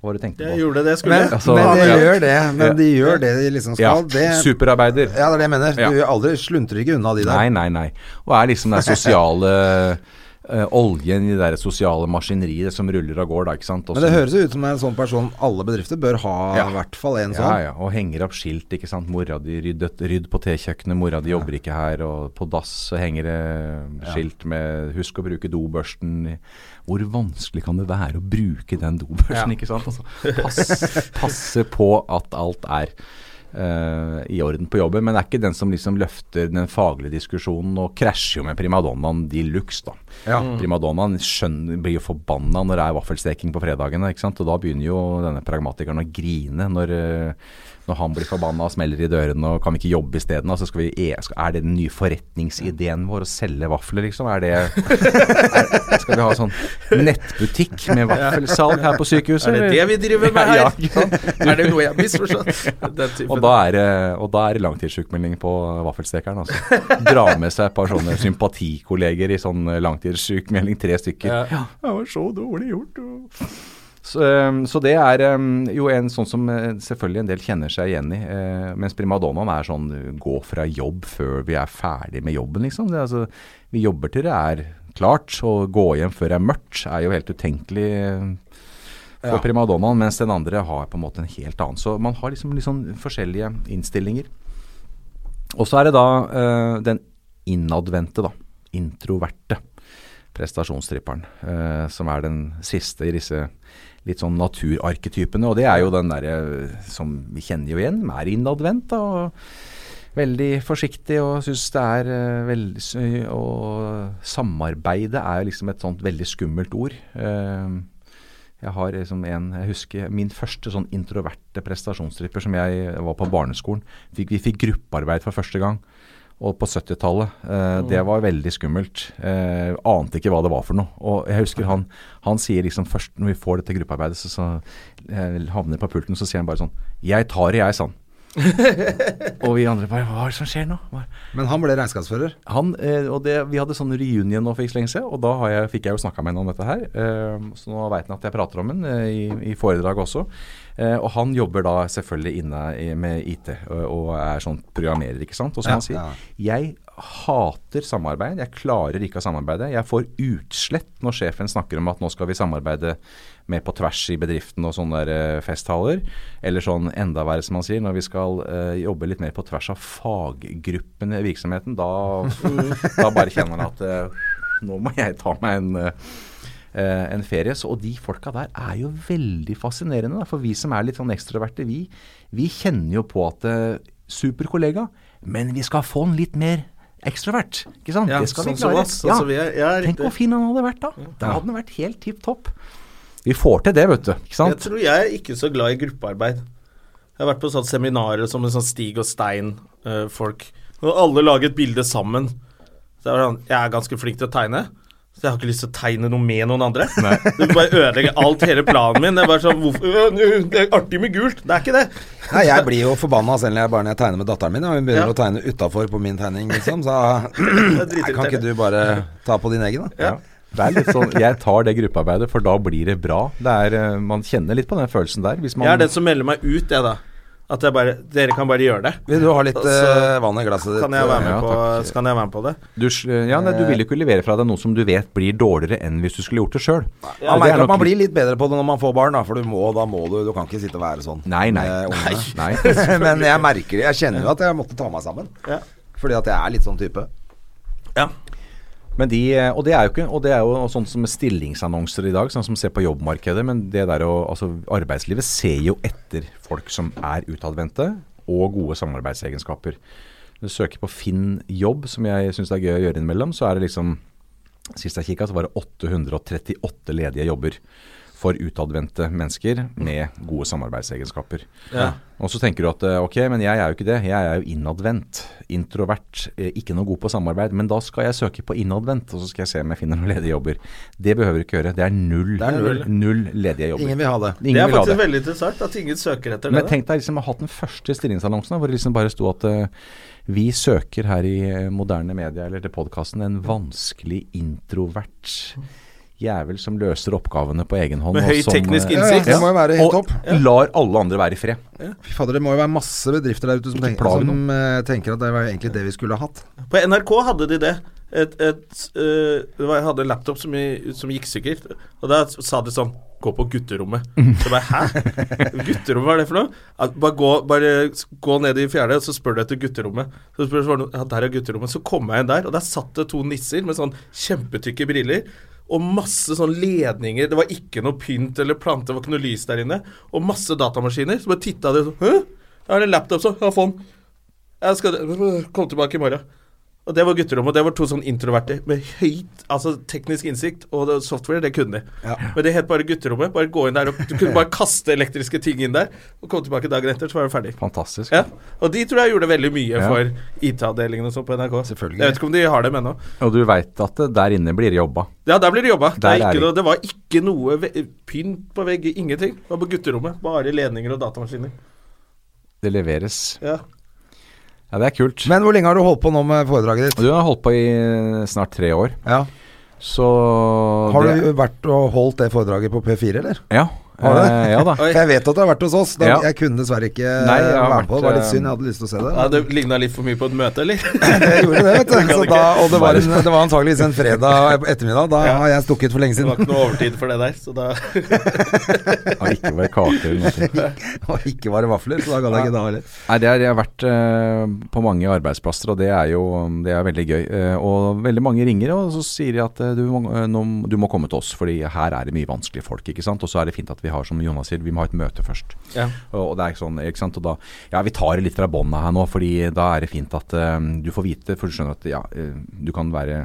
hva var det du tenkte på? Det gjorde det skulle. Men, Altså, men de ja. gjør det. Men Ja. de gjør det de liksom Ja, det, superarbeider. ja, det er det jeg mener. Ja. Du aldri sluntrer ikke unna de der. Nei, nei, nei. Og er liksom den sosiale eh, oljen i det der sosiale maskineriet som ruller av gårde, Men det høres jo ut som en sånn person alle bedrifter bør ha Ja. i hvert fall en ja, sånn. ja, og henger opp skilt, ikke sant. Mora di ryddet, rydd på tekjøkkenet, mora di jobber ikke her. Og på dass henger det skilt med 'husk å bruke dobørsten'. Hvor vanskelig kan det være å bruke den dobørsten, ikke sant. Altså, pass, passe på at alt er i orden på jobben, men er ikke den som liksom løfter den faglige diskusjonen, og krasjer jo med primadonnaen de luxe, da. Ja. Primadonnaen skjønner, blir jo forbanna når det er vaffelsteking på fredagene, ikke sant. Og da begynner jo denne pragmatikeren å grine når, eh, når han blir forbanna og smeller i dørene og kan vi ikke jobbe isteden? Altså skal vi, e- er det den nye forretningsideen vår å selge vafler, liksom? Er det er, Skal vi ha sånn nettbutikk med vaffelsalg her på sykehuset? Er det det vi driver med her? Ja, ja. er det noe jeg har misforstått? Og da er det, og da er det langtidssjukmelding på vaffelstekeren. Altså. Dra med seg et par sånne sympatikolleger i sånn langtidssjukmelding, tre stykker. Ja. Ja, det var så dårlig gjort. og- Så, um, så det er um, jo en sånn som eh, selvfølgelig en del kjenner seg igjen i. eh, mens primadonnaen er sånn gå fra jobb før vi er ferdig med jobben, liksom. Det, altså, vi jobber til det er klart, og gå hjem før det er mørkt er jo helt utenkelig. eh, for Ja. primadonnaen, mens den andre har på en måte en helt annen. Så man har liksom sånn forskjellige innstillinger. Og så er det da den innadvendte, da. Introverte prestasjonstripperen. eh, som er den siste i disse litt sånn naturarketypene. Og det er jo den derre som vi kjenner jo igjen, er innadvendt. og Veldig forsiktig og syns det er eh, veldig Og samarbeide er liksom et sånt veldig skummelt ord. Eh, jeg har liksom en, jeg husker min første sånn introverte prestasjonstripper som jeg var på barneskolen. Vi fikk gruppearbeid for første gang. Og på 70-tallet. Eh, Det var veldig skummelt. Eh, ante ikke hva det var for noe. Og jeg husker han, han sier liksom først når vi får dette gruppearbeidet, så, så eh, havner på pulten, så sier han bare sånn Jeg tar det, jeg, sa han. og vi andre bare Hva er det som skjer nå? Hva? Men han ble regnskapsfører. Han, eh, og det, Vi hadde sånn reunion nå for ikke så lenge siden, og da har jeg, fikk jeg jo snakka med henne om dette her. Eh, så nå veit han at jeg prater om henne eh, i, i foredrag også. Eh, og han jobber da selvfølgelig inne med IT og, er sånn programmerer, ikke sant. Og som Ja, han sier, jeg hater samarbeid. Jeg klarer ikke å samarbeide. Jeg får utslett når sjefen snakker om at nå skal vi samarbeide mer på tvers i bedriften og sånne der, eh, festtaler. Eller sånn enda verre, som han sier, når vi skal eh, jobbe litt mer på tvers av faggruppene i virksomheten. Da, da bare kjenner han at eh, nå må jeg ta meg en eh, en ferie. Så, og de folka der er jo veldig fascinerende. Da. For vi som er litt sånn ekstroverte, vi, vi kjenner jo på at eh, Super kollega, men vi skal få han litt mer ekstrovert. Ikke sant? Ja, det skal sånn vi klare. sånn som vi er. Ja, Tenk hvor fin han hadde vært da. Da hadde han vært helt tipp topp. Vi får til det, vet du. Ikke Jeg tror jeg er ikke så glad i gruppearbeid. Jeg har vært på sånne seminarer som en sånn Stig og Stein-folk. og alle lager et bilde sammen. Så sånn, jeg er ganske flink til å tegne, så jeg har ikke lyst til å tegne noe med noen andre. Du bare ødelegger alt, hele planen min. Det er bare sånn hvorfor, øh, Det er artig med gult. Det er ikke det. Nei, jeg blir jo forbanna selv når jeg bare når jeg tegner med datteren min. Og hun begynner Ja. å tegne utafor på min tegning, liksom. Så Nei, kan ikke du bare ta på din egen, da? Ja. Det er litt sånn, Jeg tar det gruppearbeidet, for da blir det bra. Det er, eh, man kjenner litt på den følelsen der. Hvis man, Jeg er den som melder meg ut, jeg, da. At jeg bare Dere kan bare gjøre det. Vil du ha litt eh, vann i glasset ditt? Kan jeg være med, Ja, på, kan jeg være med på det? du, ja, nei, du vil jo ikke levere fra deg noe som du vet blir dårligere enn hvis du skulle gjort det sjøl. Man merker at man blir litt bedre på det når man får barn, da. For du må, da må du Du kan ikke sitte og være sånn. Nei, nei. nei. Nei. Men jeg merker det. Jeg kjenner jo at jeg måtte ta meg sammen. Ja. Fordi at jeg er litt sånn type. ja. De, og det er jo ikke Og det er jo sånn som stillingsannonser i dag, sånn som ser på jobbmarkedet. Men det der å Altså, arbeidslivet ser jo etter folk som er utadvendte og gode samarbeidsegenskaper. Når du søker på Finn jobb, som jeg syns er gøy å gjøre innimellom, så er det liksom Sist jeg kikka, så var det 838 ledige jobber for utadvendte mennesker med gode samarbeidsegenskaper. Ja. Og så tenker du at eh, ok, men jeg er jo ikke det. Jeg er jo innadvendt. Introvert. eh, Ikke noe god på samarbeid. Men da skal jeg søke på innadvendt, og så skal jeg se om jeg finner noen ledige jobber. Det behøver du ikke gjøre. Det er null, Det er null. null ledige jobber. Ingen vil ha det. Ingen Det er faktisk det. veldig interessant at ingen søker etter det. Men tenk deg liksom å ha hatt den første stillingsannonsen hvor det liksom bare sto at eh, vi søker her i moderne media eller til podkasten en vanskelig introvert jævel som løser oppgavene på egen hånd. Med og høy som, teknisk eh, innsikt. Det må jo være helt og topp. lar alle andre være i fred. Fy fader, det må jo være masse bedrifter der ute som, tenker, som uh, tenker at det var egentlig det vi skulle ha hatt. På NRK hadde de det. Et, et, uh, det var, jeg hadde en laptop som, som gikk sikkert, og da sa de sånn Gå på gutterommet. Så bare Hæ? Gutterommet, hva er det for noe? Ja, bare, gå, bare gå ned i fjerde, og så spør du etter gutterommet. Så spør du Ja, der er gutterommet. Så kom jeg inn der, og der satt det to nisser med sånn kjempetykke briller. Og masse sånn ledninger. Det var ikke noe pynt eller plante, det var ikke noe lys der inne. Og masse datamaskiner. Så bare titta de sånn Hæ? Jeg har en laptop, så. Ja, få den. Jeg skal komme tilbake i morgen. Og det var gutterommet. Og det var to sånn introverte med høyt altså teknisk innsikt. Og software, det kunne de. Ja. Men det het bare gutterommet. Bare gå inn der og Du kunne bare kaste elektriske ting inn der, og komme tilbake dagen etter, så var du ferdig. Fantastisk. Ja. Og de tror jeg gjorde veldig mye Ja. for IT-avdelingen og sånn på NRK. Selvfølgelig. Jeg vet ikke om de har dem ennå. Og du veit at det der inne blir det jobba. Ja, der blir det jobba. Det, ikke noe, det var ikke noe pynt på veggen. Ingenting. Det var på gutterommet. Bare ledninger og datamaskiner. Det leveres. Ja. Ja, det er kult. Men hvor lenge har du holdt på nå med foredraget ditt? Du har holdt på i eh, snart tre år, Ja. så Har det, du vært og holdt det foredraget på P4, eller? Ja. Har du det? Eh, ja da. Jeg vet at du har vært hos oss. Da, Ja. Jeg kunne dessverre ikke Nei, jeg være på det. Det var litt synd. Jeg hadde lyst til å se det. ja, det ligna litt for mye på et møte, eller? det gjorde det, vet du. Så da, og det var, en, det var antageligvis en fredag ettermiddag. Da har jeg stukket for lenge siden. Det var ikke noe overtid for det der, så da Har ikke vært kaker eller noe. Og ikke var det vafler, så da gadd jeg ikke da heller. Nei, det er, jeg har vært uh, på mange arbeidsplasser, og det er jo det er veldig gøy. Uh, og veldig mange ringer, og så sier de at uh, du, må, du må komme til oss, fordi her er det mye vanskelige folk. ikke sant? Og så er det fint at vi har, som Jonas sier, vi må ha et møte først. Ja. Og, og det er ikke sånn, ikke sant. Og da Ja, vi tar litt fra bånda her nå, fordi da er det fint at uh, du får vite, for du skjønner at ja, uh, du kan være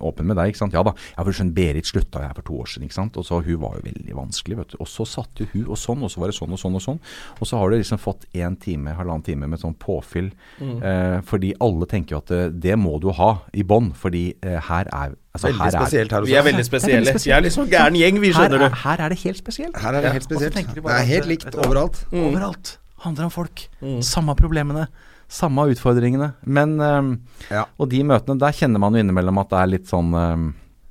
åpen med deg, ikke sant. Ja da. For du skjønner, Berit slutta her for to år siden, ikke sant. Og så hun var jo veldig vanskelig, vet du. Og så satt jo hun og sånn, og så var det sånn og sånn og sånn. Og så har du liksom fått én time, halvannen time med sånn påfyll. Eh, fordi alle tenker jo at det, det må du ha i bånn, fordi eh, her er altså, Veldig her er- spesielt her også. Vi er veldig spesielle. Vi er liksom gæren gjeng, vi, skjønner er, du. her er det helt spesielt. Her er det helt spesielt. Ja. Det er helt likt overalt. Mm. overalt. Handler om folk. Samme problemene. Samme utfordringene. Men um, Ja. Og de møtene, der kjenner man jo innimellom at det er litt sånn um,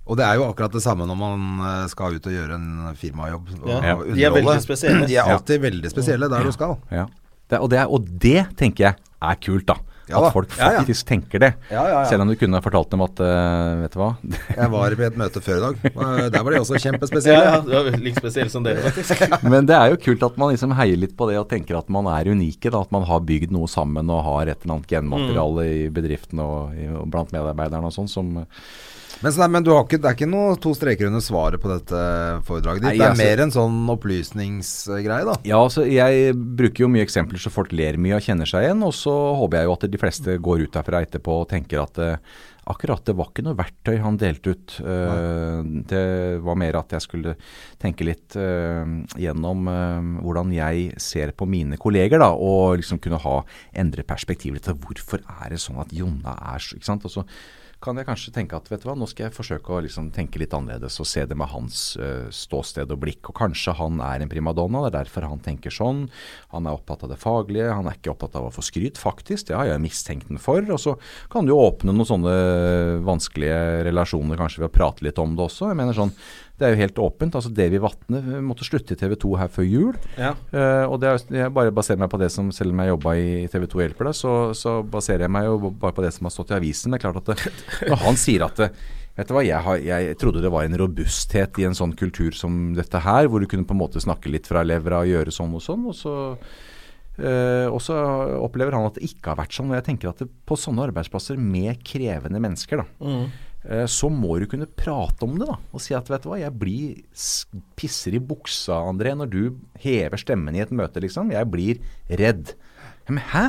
Og det er jo akkurat det samme når man eh, skal ut og gjøre en firmajobb. Ja. De er veldig spesielle. De er alltid veldig spesielle der du skal. Ja. Det, og, det, er- og det tenker jeg er kult, da. Ja. At folk Ja, ja. faktisk tenker det. Ja, ja, ja. Selv om du kunne fortalt dem at uh, Vet du hva. Jeg var på et møte før i dag. Der var de også Ja, kjempespesielle. ja, du er like spesielle som dere, faktisk. Men det er jo kult at man liksom heier litt på det og tenker at man er unike. Da, at man har bygd noe sammen og har et eller annet genmateriale i bedriften og, i, og blant medarbeiderne og sånn som Men, nei, men du har ikke, det er ikke noe to streker under svaret på dette foredraget ditt. Nei, det er altså- mer en sånn opplysningsgreie, da. Ja, altså jeg bruker jo mye eksempler så folk ler mye og kjenner seg igjen. Og så håper jeg jo at de fleste går ut derfra etterpå og tenker at uh, akkurat det var ikke noe verktøy han delte ut. Uh, det var mer at jeg skulle tenke litt uh, gjennom hvordan jeg ser på mine kolleger, da. Og liksom kunne ha endre perspektivet til hvorfor er det sånn at Jonna er så Ikke sant. Og så kan jeg kanskje tenke at vet du hva, nå skal jeg forsøke å liksom tenke litt annerledes og se det med hans uh, ståsted og blikk. Og kanskje han er en primadonna, det er derfor han tenker sånn. Han er opptatt av det faglige, han er ikke opptatt av å få skryt, faktisk. Det har jeg mistenkt den for. Og så kan du jo åpne noen sånne vanskelige relasjoner kanskje ved å prate litt om det også. Jeg mener sånn, det er jo helt åpent. altså Davy Vatne måtte slutte i TV 2 her før jul. Ja. Uh, og det er, jeg bare baserer meg på det som Selv om jeg jobba i TV 2 Hjelper deg, så, så baserer jeg meg jo bare på det som har stått i avisen. Det er klart at det, når han sier at det, Vet du hva, jeg, har, jeg trodde det var en robusthet i en sånn kultur som dette her, hvor du kunne på en måte snakke litt fra levra og gjøre sånn og sånn. Og så, Uh, og så opplever han at det ikke har vært sånn. Og jeg tenker at det, på sånne arbeidsplasser med krevende mennesker, da, eh, så må du kunne prate om det. da, Og si at vet du hva, jeg blir pisser i buksa, André, når du hever stemmen i et møte, liksom. Jeg blir redd. Men hæ?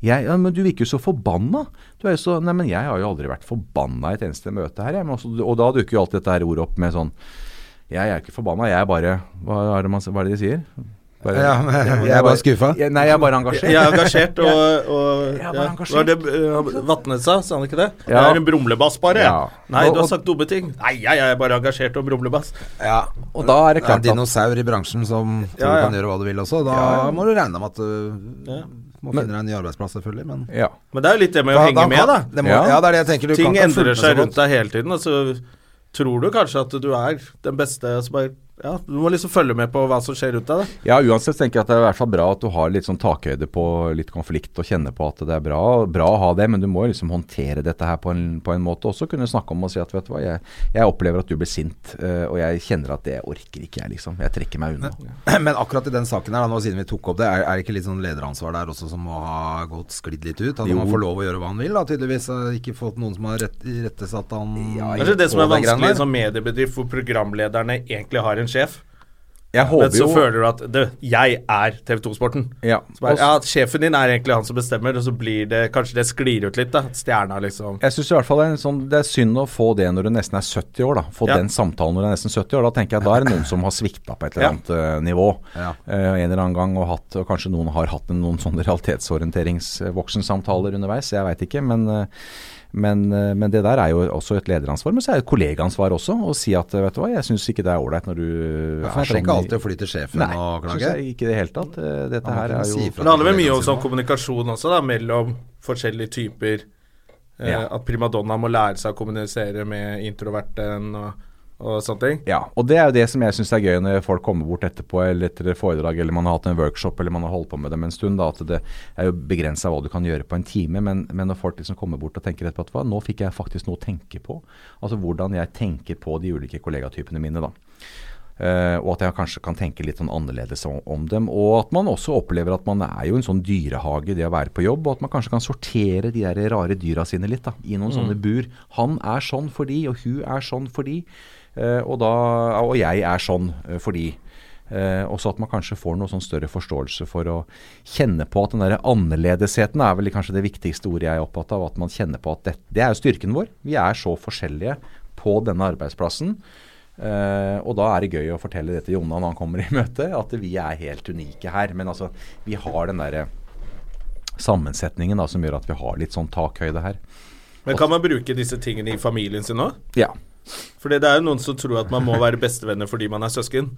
Jeg, ja, men du virker jo så forbanna. Du er jo så, nei, men jeg har jo aldri vært forbanna i et eneste møte her. Jeg, også, og da dukker jo alltid dette her ordet opp med sånn Jeg er ikke forbanna, jeg er bare Hva er det, man, hva er det de sier? Bare, Ja, men jeg er bare skuffa. Jeg, nei, jeg er bare engasjert. Jeg er engasjert, og, og er ja. Var er det uh, Vatnet sa? Sa han ikke det? Ja. Jeg er en brumlebass, bare. Ja. Nei, Og- du har sagt dumme ting. Nei, jeg er bare engasjert og brumlebass. Ja. Og da er det Det er klart en dinosaur i bransjen som tror Ja, ja. du kan gjøre hva du vil også. Da må du regne med at du Ja. må finne deg en ny arbeidsplass, selvfølgelig. Men Ja. Men det er jo litt det med å Da- henge da med, da. Det må, Ja. ja. det er det jeg tenker. Du Ting kan ikke endrer følge seg rundt deg hele tiden, og så tror du kanskje at du er den beste. som Så bare, ja, du må liksom følge med på hva som skjer rundt deg. Da. Ja, uansett tenker jeg at det er i hvert fall bra at du har litt sånn takhøyde på litt konflikt og kjenner på at det er bra, bra å ha det, men du må liksom håndtere dette her på en, på en måte. Også kunne snakke om og si at vet du hva, jeg, jeg opplever at du blir sint, eh, og jeg kjenner at det orker ikke jeg, liksom. Jeg trekker meg unna. Men akkurat i den saken her, da, nå siden vi tok opp det, er, er det ikke litt sånn lederansvar der også som må ha gått sklidd litt ut? At Jo. man får lov å gjøre hva han vil, da, tydeligvis. Ikke fått noen som har rett, rettesatt han Kanskje det som er det vanskelig der. sånn mediebedrift hvor programlederne egentlig har en sjef, Jeg men så jo føler du at du, jeg er TV 2-sporten. ja, ja, sjefen din er egentlig han som bestemmer, og så blir det Kanskje det sklir ut litt, da. Stjerna, liksom. Jeg synes i hvert fall det er, sånn, det er synd å få det når du nesten er 70 år. da Få Ja. den samtalen når du er nesten 70 år. Da tenker jeg da er det noen som har svikta på et eller annet ja. nivå. Ja. eh, en eller annen gang og hatt Og kanskje noen har hatt en, noen sånne realitetsorienteringsvoksensamtaler underveis. Jeg veit ikke. Men, eh, men, eh, men det der er jo også et lederansvar. Men så er det et kollegaansvar også. Å si at vet du hva, jeg syns ikke det er ålreit når du Ja, for jeg trenger ikke alltid å fly til sjefen Nei, og klage. Nei, ikke i det hele tatt. Eh, Dette her er jo. Det handler vel mye om sånn kommunikasjon også, da, mellom forskjellige typer. Eh, Ja. At primadonna må lære seg å kommunisere med introverten og, og sånne ting. Ja, og det er jo det som jeg syns er gøy når folk kommer bort etterpå eller etter foredrag eller man har hatt en workshop eller man har holdt på med dem en stund. Da, at det er jo begrensa hva du kan gjøre på en time, men, men når folk liksom kommer bort og tenker etterpå at hva, nå fikk jeg faktisk noe å tenke på. Altså hvordan jeg tenker på de ulike kollegatypene mine, da. Uh, og at jeg kanskje kan tenke litt sånn annerledes om, om dem. Og at man også opplever at man er jo en sånn dyrehage, det å være på jobb. Og at man kanskje kan sortere de der rare dyra sine litt da, i noen sånne bur. Han er sånn fordi, og hun er sånn fordi. Eh, og, da, og jeg er sånn eh, fordi. Eh, og at man kanskje får noe sånn større forståelse for å kjenne på at den der annerledesheten er vel kanskje det viktigste ordet jeg er opptatt av. At man kjenner på at det, det er styrken vår. Vi er så forskjellige på denne arbeidsplassen. Eh, og da er det gøy å fortelle det til Jonna når han kommer i møte, at vi er helt unike her. Men altså, vi har den derre sammensetningen da, som gjør at vi har litt sånn takhøyde her. Men kan man bruke disse tingene i familien sin òg? Ja. Fordi det er jo noen som tror at man må være bestevenner fordi man er søsken.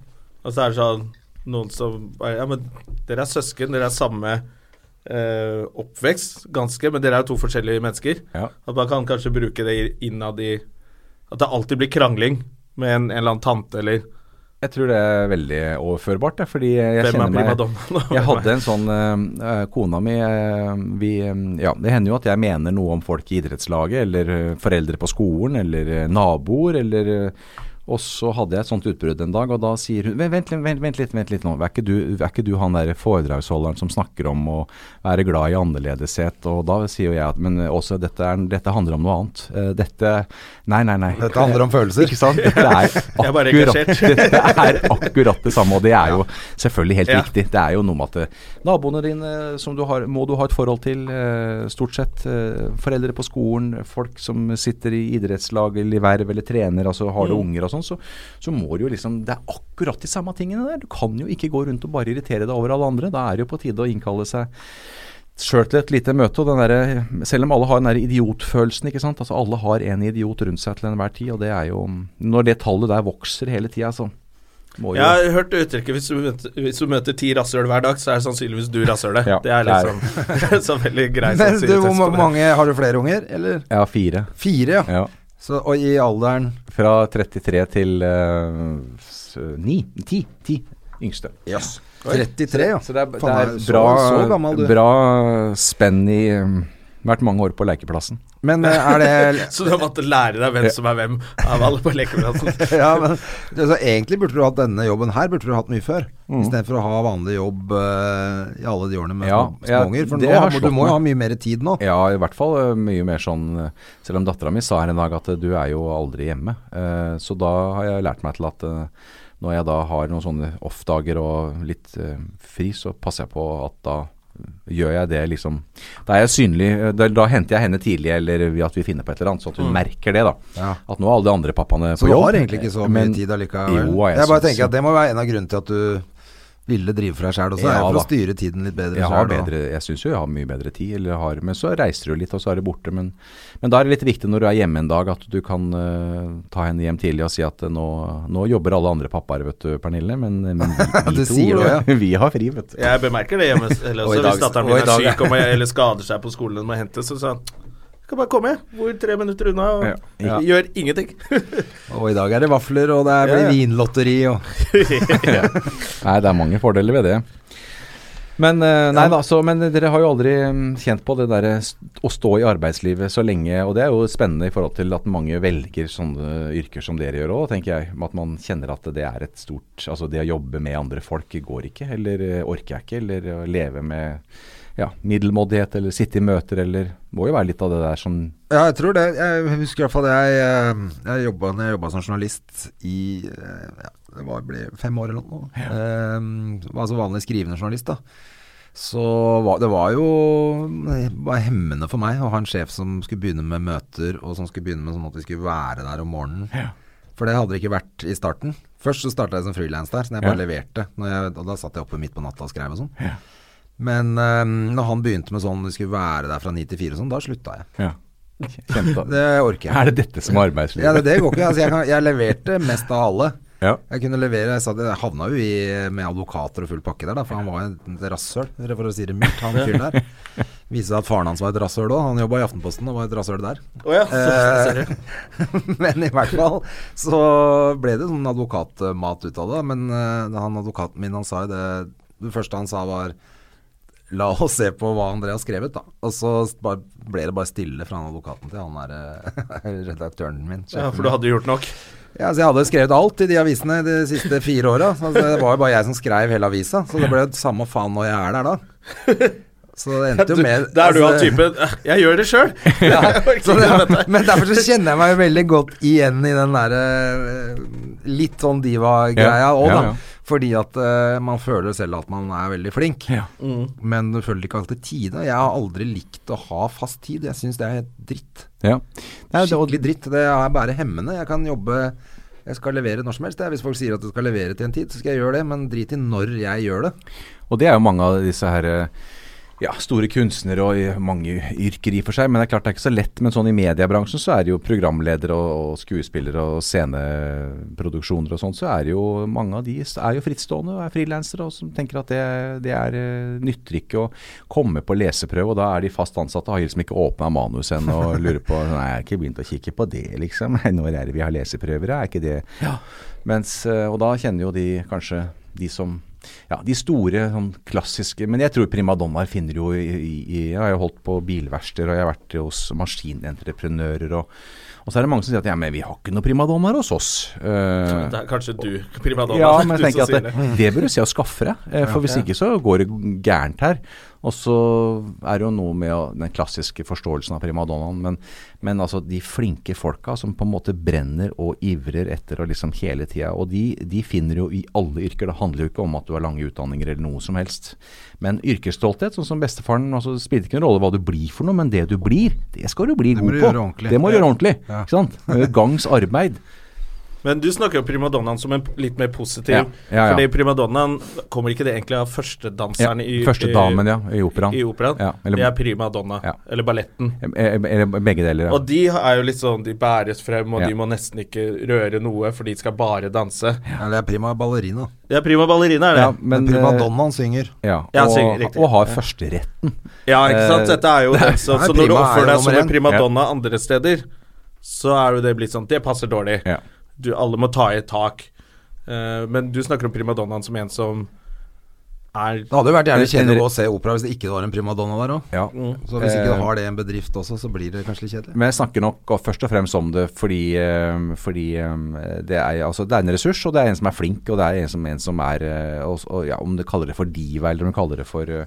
Og så er det sånn noen som Ja, men dere er søsken, dere er samme eh, oppvekst, ganske, men dere er jo to forskjellige mennesker. Ja. At man kan kanskje bruke det innad i At det alltid blir krangling med en, en eller annen tante eller Jeg tror det er veldig overførbart, det, fordi jeg Hvem er kjenner meg? Jeg hadde en sånn uh, Kona mi uh, vi, eh, Ja, det hender jo at jeg mener noe om folk i idrettslaget, eller foreldre på skolen, eller naboer, eller eh, og så hadde jeg et sånt utbrudd en dag, og da sier hun Vent, vent, vent, litt, vent litt nå. Er ikke, du, er ikke du han der foredragsholderen som snakker om å være glad i annerledeshet? Og da sier jo jeg at Men også, dette, er, dette handler om noe annet. Eh, Dette Nei, nei, nei. Dette handler om følelser. Ikke sant? Dette er akkurat, dette er akkurat det samme, og det er jo selvfølgelig helt Ja. riktig. Det er jo noe med at eh, naboene dine som du har, må du ha et forhold til, eh, stort sett. Foreldre på skolen, folk som sitter i idrettslag eller i verv eller trener, altså har Mm. unger og sånn, så, så må du jo liksom Det er akkurat de samme tingene der. Du kan jo ikke gå rundt og bare irritere deg over alle andre. Da er det jo på tide å innkalle seg sjøl til et lite møte. og den der, Selv om alle har den der idiotfølelsen. ikke sant? Altså Alle har en idiot rundt seg til enhver tid. og det er jo, Når det tallet der vokser hele tida, så må jo Jeg har hørt uttrykket hvis du møter, hvis du møter ti rasshøl hver dag, så er det sannsynligvis du rasshølet. Ja, det er liksom så veldig grei Men du, hvor mange Har du flere unger, eller? Ja, fire. Fire, ja. Ja. Så, og i alderen Fra 33 til uh, 9. 10. 10 yngste. Yes. 33, ja. Så det er, det er bra, så gammel, bra spenn i um, Vært mange år på lekeplassen. Men eh, er det Så du har måttet lære deg hvem som er hvem av alle på lekeplassen. Ja, men altså, Egentlig burde du hatt denne jobben her Burde du hatt mye før. Mm. Istedenfor å ha vanlig jobb uh, i alle de årene med Ja, små, ja, små unger. For nå må, du må jo ha mye mer tid nå. Ja, i hvert fall eh, mye mer sånn Selv om dattera mi sa her en dag at du er jo aldri hjemme. Uh, så da har jeg lært meg til at uh, når jeg da har noen sånne off-dager og litt fri, så passer jeg på at da gjør jeg det liksom Da er jeg synlig. Da, da henter jeg henne tidlig, eller at vi finner på et eller annet, sånn at hun merker det, da. Ja. At nå er alle de andre pappaene på jobb. Så du har egentlig ikke så mye men- tid allikevel? Jo, jeg jeg bare tenker at det må være en av grunnene til at du ville drive for deg sjæl også. Ja, er det for da. å styre tiden litt bedre Jeg har selv, bedre, jeg syns jo jeg har mye bedre tid, eller har, men så reiser du litt, og så er det borte. Men, men da er det litt viktig når du er hjemme en dag, at du kan uh, ta henne hjem tidlig og si at eh, nå, nå jobber alle andre pappaer, vet du, Pernille, men, men vi, vi Du to, sier det, ja. vi har fri, vet du. Jeg bemerker det hjemme. Eller Og dag- hvis datteren min er syk og må, eller skader seg på skolen og må hentes, så sa han kan bare komme. Bor tre minutter unna og Ja. Ja. gjør ingenting. Og i dag er det vafler, og det er- blir Ja, ja. vinlotteri og Nei, det er mange fordeler ved det. Men, eh, nei, da, så, men dere har jo aldri mm, kjent på det der å stå i arbeidslivet så lenge, og det er jo spennende i forhold til at mange velger sånne yrker som dere gjør òg, tenker jeg. At man kjenner at det er et stort Altså det å jobbe med andre folk går ikke, eller eh, orker jeg ikke, eller å leve med ja, middelmådighet, eller sitte i møter, eller Må jo være litt av det der som Ja, jeg tror det. Jeg husker i hvert fall jeg, eh, jeg jobba jeg jobba som journalist i eh, ja, Det var, ble fem år eller noe. Eh, var altså vanlig skrivende journalist, da. Så var, det var jo var hemmende for meg å ha en sjef som skulle begynne med møter, og som skulle begynne med sånn at vi skulle være der om morgenen. Ja. For det hadde det ikke vært i starten. Først så starta jeg som frilans der, så jeg bare Ja. leverte. Når jeg, og da satt jeg oppe midt på natta og skrev og sånn. Men um, når han begynte med sånn vi skulle være der fra ni til fire og sånn, da slutta jeg. Ja. Det orker jeg. er det dette som er arbeidslivet? Ja, det, det går ikke. Altså, jeg, kan, jeg leverte mest av alle. Ja. Jeg kunne levere Jeg, sa det, jeg havna jo i, med advokater og full pakke der, da, for han var et rasshøl, for å si det mildt, han fyren der. Viste seg at faren hans var et rasshøl òg. Han jobba i Aftenposten og var et rasshøl der. Oh, ja, Eh. Men i hvert fall så ble det sånn advokatmat ut av det. Men eh, han advokaten min, han sa jo det Det første han sa var La oss se på hva André har skrevet, da. Og så bare, ble det bare stille fra han advokaten til han der eh, redaktøren min. Ja, for du hadde gjort nok. ja, så Jeg hadde skrevet alt i de avisene de siste fire åra. Altså, det var jo bare jeg som skrev hele avisa, så det ble jo samme faen når jeg er der da. Så det endte jo med Da er du av altså, typen "Eh, Jeg gjør det sjøl. Ja, det, Men derfor så kjenner jeg meg jo veldig godt igjen i den derre eh, litt sånn diva-greia Ja, òg, ja, da. Ja. Fordi at uh, man føler selv at man er veldig flink, men du føler ikke alltid tide. Jeg har aldri likt å ha fast tid. Jeg syns det er dritt. Ja. Nei, det, er Skikkelig dritt. Det er bare hemmende. Jeg kan jobbe Jeg skal levere når som helst. Er Hvis folk sier at du skal levere til en tid, så skal jeg gjøre det. Men drit i når jeg gjør det. og det er jo mange av disse her eh, ja, store kunstnere og i mange yrker i for seg. Men det er klart det er ikke så lett. Men sånn i mediebransjen så er det jo programledere og, skuespillere og sceneproduksjoner og sånn, så er det jo mange av de er jo frittstående og er frilansere og som tenker at det, det er eh, nytter ikke å komme på leseprøve, og da er de fast ansatte og har liksom ikke åpna manus ennå og lurer på Nei, jeg har ikke begynt å kikke på det, liksom. Når er det vi har leseprøver, er ikke det Mens, eh, Og da kjenner jo de kanskje de som ja, de store, sånn klassiske Men jeg tror primadonnaer finner jo i, i, Jeg har jo holdt på bilverksteder, og jeg har vært hos maskinentreprenører, og, og så er det mange som sier at ja, men vi har ikke noen primadonnaer hos oss. Uh, Det er kanskje du, primadonna. ja, men jeg tenker at det, det bør du se å skaffe deg, eh, for hvis ikke så går det gærent her. Og så er det jo noe med den klassiske forståelsen av primadonnaen, men, men altså de flinke folka som på en måte brenner og ivrer etter og liksom hele tida, og de, de finner jo i alle yrker. Det handler jo ikke om at du har lange utdanninger eller noe som helst. Men yrkesstolthet, sånn som bestefaren, altså det spiller ikke noen rolle hva du blir for noe, men det du blir, det skal du bli god på. Det må du gjøre ordentlig. Sant? Gangs arbeid. Men du snakker jo primadonnaen som en litt mer positiv. Ja, ja, ja. Fordi primadonnaen Kommer ikke det egentlig av førstedanseren i Første damen, ja, i operaen. I operaen. Ja, eller- det er primadonna. Ja. Eller balletten. Eh, eh, Begge deler, ja. Og de er jo litt sånn De bæres frem, og Ja. de må nesten ikke røre noe, for de skal bare danse. Ja, det er prima ballerina. Det er prima ballerina, er det. Ja, Ja, Men, men, eh, primadonnaen synger. Ja, Ja, og, riktig. og har førsteretten. ikke sant. Eh, Dette er jo det, som Nei, Så når du er oppfører deg som en primadonna andre steder, så er jo det blitt sånn Det passer dårlig. Ja. Du, alle må ta i et tak. Uh, men du snakker om primadonnaen som en som er Det hadde jo vært jævlig kjedelig å gå og se opera hvis det ikke var en primadonna der òg. Ja. Så hvis ikke Eh, du har det i en bedrift også, så blir det kanskje litt kjedelig. Men jeg snakker nok og først og fremst om det fordi, eh, fordi eh, det, er, altså, det er en ressurs, og det er en som er flink, og det er en som, en som er eh, og, og, ja, Om du kaller det for diva, eller om du kaller det for eh,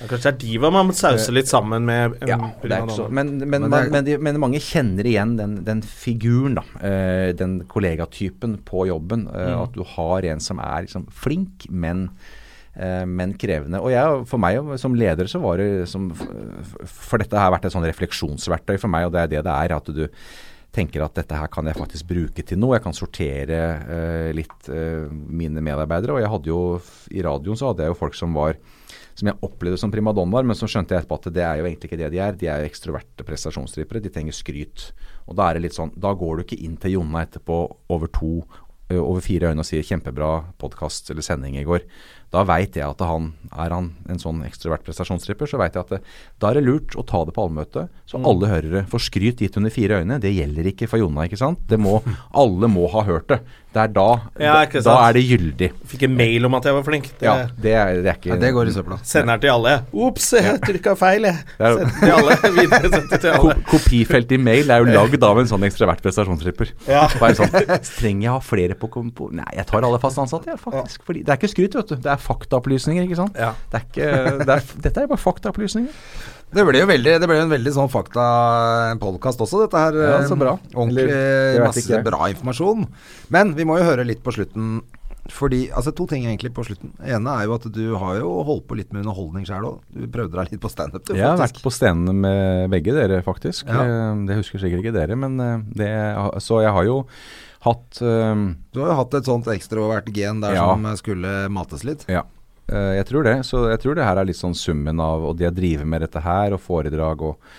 ja, Kanskje det er diva man sauser litt sammen med Ja, det er ikke så, men, men, Men er- men, de, men mange kjenner igjen den, den figuren, da. Eh, den kollegatypen på jobben. Mm. At du har en som er liksom flink, men, eh, men krevende. Og jeg, for meg som leder så var det som For dette har vært et sånn refleksjonsverktøy for meg, og det er det det er. At du tenker at dette her kan jeg faktisk bruke til noe. Jeg kan sortere uh, litt uh, mine medarbeidere. Og jeg hadde jo i radioen så hadde jeg jo folk som var som jeg opplevde som primadonnaer, men så skjønte jeg etterpå at det er jo egentlig ikke det de er. De er jo ekstroverte prestasjonsdrivere. De trenger skryt. Og da er det litt sånn Da går du ikke inn til Jonna etterpå over to over fire øyne og sier 'kjempebra podkast eller sending i går'. Da veit jeg at han er han en sånn ekstrovert prestasjonstripper, så veit jeg at det, da er det lurt å ta det på allmøte, så alle hører det. For skryt gitt under fire øyne. Det gjelder ikke for Jonna, ikke sant? Det må, alle må ha hørt det. Det er da, Ja, ikke da, da er det gyldig. Fikk en mail om at jeg var flink. Det Ja, det er, det er ikke Ja, det går i søpla. Sender den til alle. Ops, jeg trykka feil, jeg. Er Sendte til alle. Videre sendte til alle. Ko kopifelt i mail er jo lagd av en sånn ekstravert prestasjonsripper. Ja. Bare sånn, Trenger jeg ha flere på, på Nei, jeg tar alle fast ansatte, jeg, faktisk. Fordi det er ikke skryt, vet du. Det er faktaopplysninger, ikke sant. Ja. Det er ikke, det er, dette er bare faktaopplysninger. Det ble jo veldig, det ble en veldig sånn fakta-podkast også, dette her. Ja, så bra. Ordentlig Eller, masse ikke. bra informasjon. Men vi må jo høre litt på slutten. Fordi, altså To ting egentlig på slutten. Det ene er jo at du har jo holdt på litt med underholdning sjøl òg. Du prøvde deg litt på standup, du, Jeg har vært på scenene med begge dere, faktisk. Ja. Eh, Det husker sikkert ikke dere, men eh, det Så jeg har jo hatt um, Du har jo hatt et sånt ekstrovert gen der Ja. som skulle mates litt. Ja, eh, jeg tror det. Så jeg tror det her er litt sånn summen av Og det å drive med dette her, og foredrag og,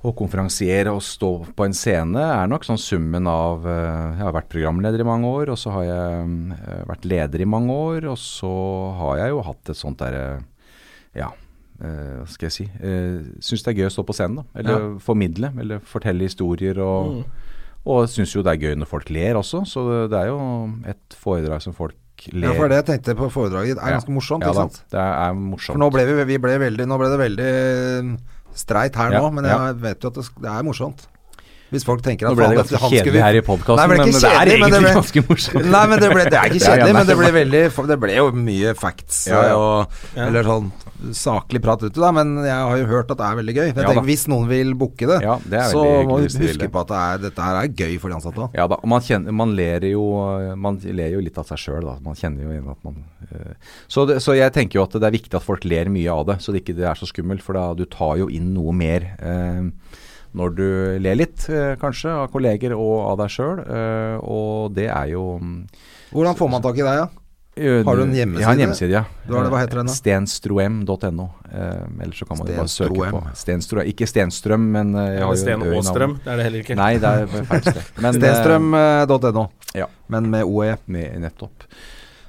og konferansiere og stå på en scene, er nok sånn summen av uh, Jeg har vært programleder i mange år, og så har jeg uh, vært leder i mange år, og så har jeg jo hatt et sånt derre Ja. Hva skal jeg si uh, Syns det er gøy å stå på scenen, da. Eller formidle. Eller fortelle historier. Og, og syns jo det er gøy når folk ler også. Så det, er jo et foredrag som folk Ja, for det jeg tenkte på foredraget ditt er ganske morsomt, Ja ikke sant? Det er morsomt. For nå ble, vi, vi ble veldig, nå ble det veldig streit her nå, men jeg vet jo at det, det er morsomt. Hvis folk tenker at Nå ble det ganske kjedelig vi- her i podcasten, Nei, men det er men egentlig ble- ganske morsomt. Nei, men det, ble, det er ikke kjedelig, men det ble veldig Det ble jo mye facts Ja, ja. og Eller sånn saklig prat ute, da. Men jeg har jo hørt at det er veldig gøy. Jeg Ja, tenker. Hvis noen vil booke det, det så må vi huske på at det er, dette her er gøy for de ansatte òg. Ja da, og man, kjenner, man ler jo Man ler jo litt av seg sjøl, da. Man kjenner jo inn at man eh, så, det, så jeg tenker jo at det er viktig at folk ler mye av det, så det ikke det er så skummelt. For da du tar jo inn noe mer eh, når du ler litt, eh, kanskje, av kolleger og av deg sjøl. Eh, og det er jo mm, Hvordan får man tak i deg, ja? eh, Har du en hjemmeside? Jeg har en hjemmeside, ja. Du har det, hva heter den da? Stenstroem.no. Eller så kan man jo bare søke på Stenstrøm. Ikke Stenstrøm, men jeg har jo Sten en ø. Åstrøm, det er det heller ikke. Nei, det er feil sted. Stenstrøm.no, ja. men med OE. Med, nettopp.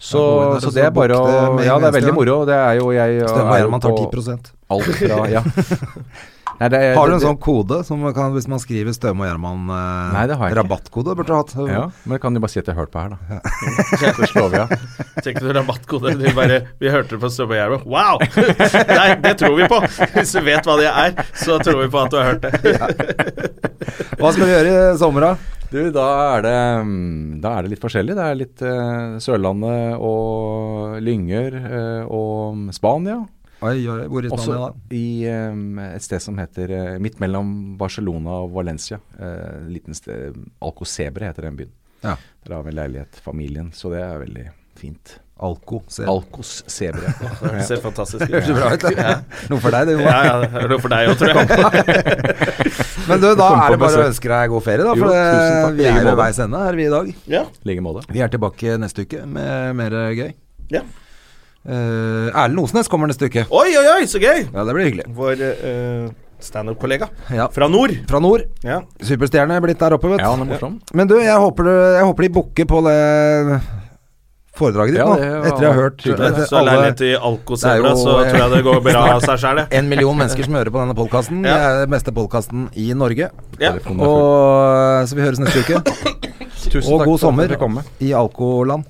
Så, ja, så det er bare å Ja, det er veldig moro. Det er jo jeg Stemmer er jo Gjerman tar på 10% alt fra Ja. Nei, det Har du en det- sånn kode som kan, hvis man skriver Støme og Gjerman eh, Nei, det har jeg. Rabattkode burde du hatt. Ja, men jeg kan jo bare si at jeg har hørt på her, da. Så slår vi av. Tenk du rabattkode. Du bare, vi hørte det på Støme og Gjerman. Wow! Nei, det tror vi på. Hvis du vet hva det er, så tror vi på at du har hørt det. Hva skal vi gjøre i sommer, da? Du, da er det, da er det litt forskjellig. Det er litt eh, Sørlandet og Lyngør eh, og Spania. Oi, oi, hvor i Også Spania da? i um, et sted som heter uh, midt mellom Barcelona og Valencia. Uh, liten sted, Alcocebre heter den byen. Ja. Der har vi leilighet, familien, så det er veldig fint. Alco. Se. Alcos Sebre. Det ser fantastisk ut. Høres så bra ut. Noe for deg, det. Johan. ja, det er noe for deg òg, tror jeg. Men du, da er det bare å ønske deg god ferie, da. For jo, tusen takk. vi er ved veis ende her, vi i dag. Ja. Like måte. Vi er tilbake neste uke med mer gøy. Ja. Eh, Erlend Osnes kommer neste uke. Oi, oi, oi, så gøy! Ja, det blir hyggelig. Vår uh, standup-kollega Ja. fra nord. Fra nord. Ja. Superstjerne blitt der oppe, vet Ja, han er morsom. Men du, jeg håper, du, jeg håper de booker på det foredraget ditt Ja, nå. Etter jeg har hørt etter Så alle- leilighet i Alcosebra, er så tror jeg det går bra av seg sjæl, det. en million mennesker som hører på denne podkasten. Ja. Det er den beste podkasten i Norge. Ja. Er. Og, så vi høres neste uke. Tusen Og takk god sommer i Alkoland.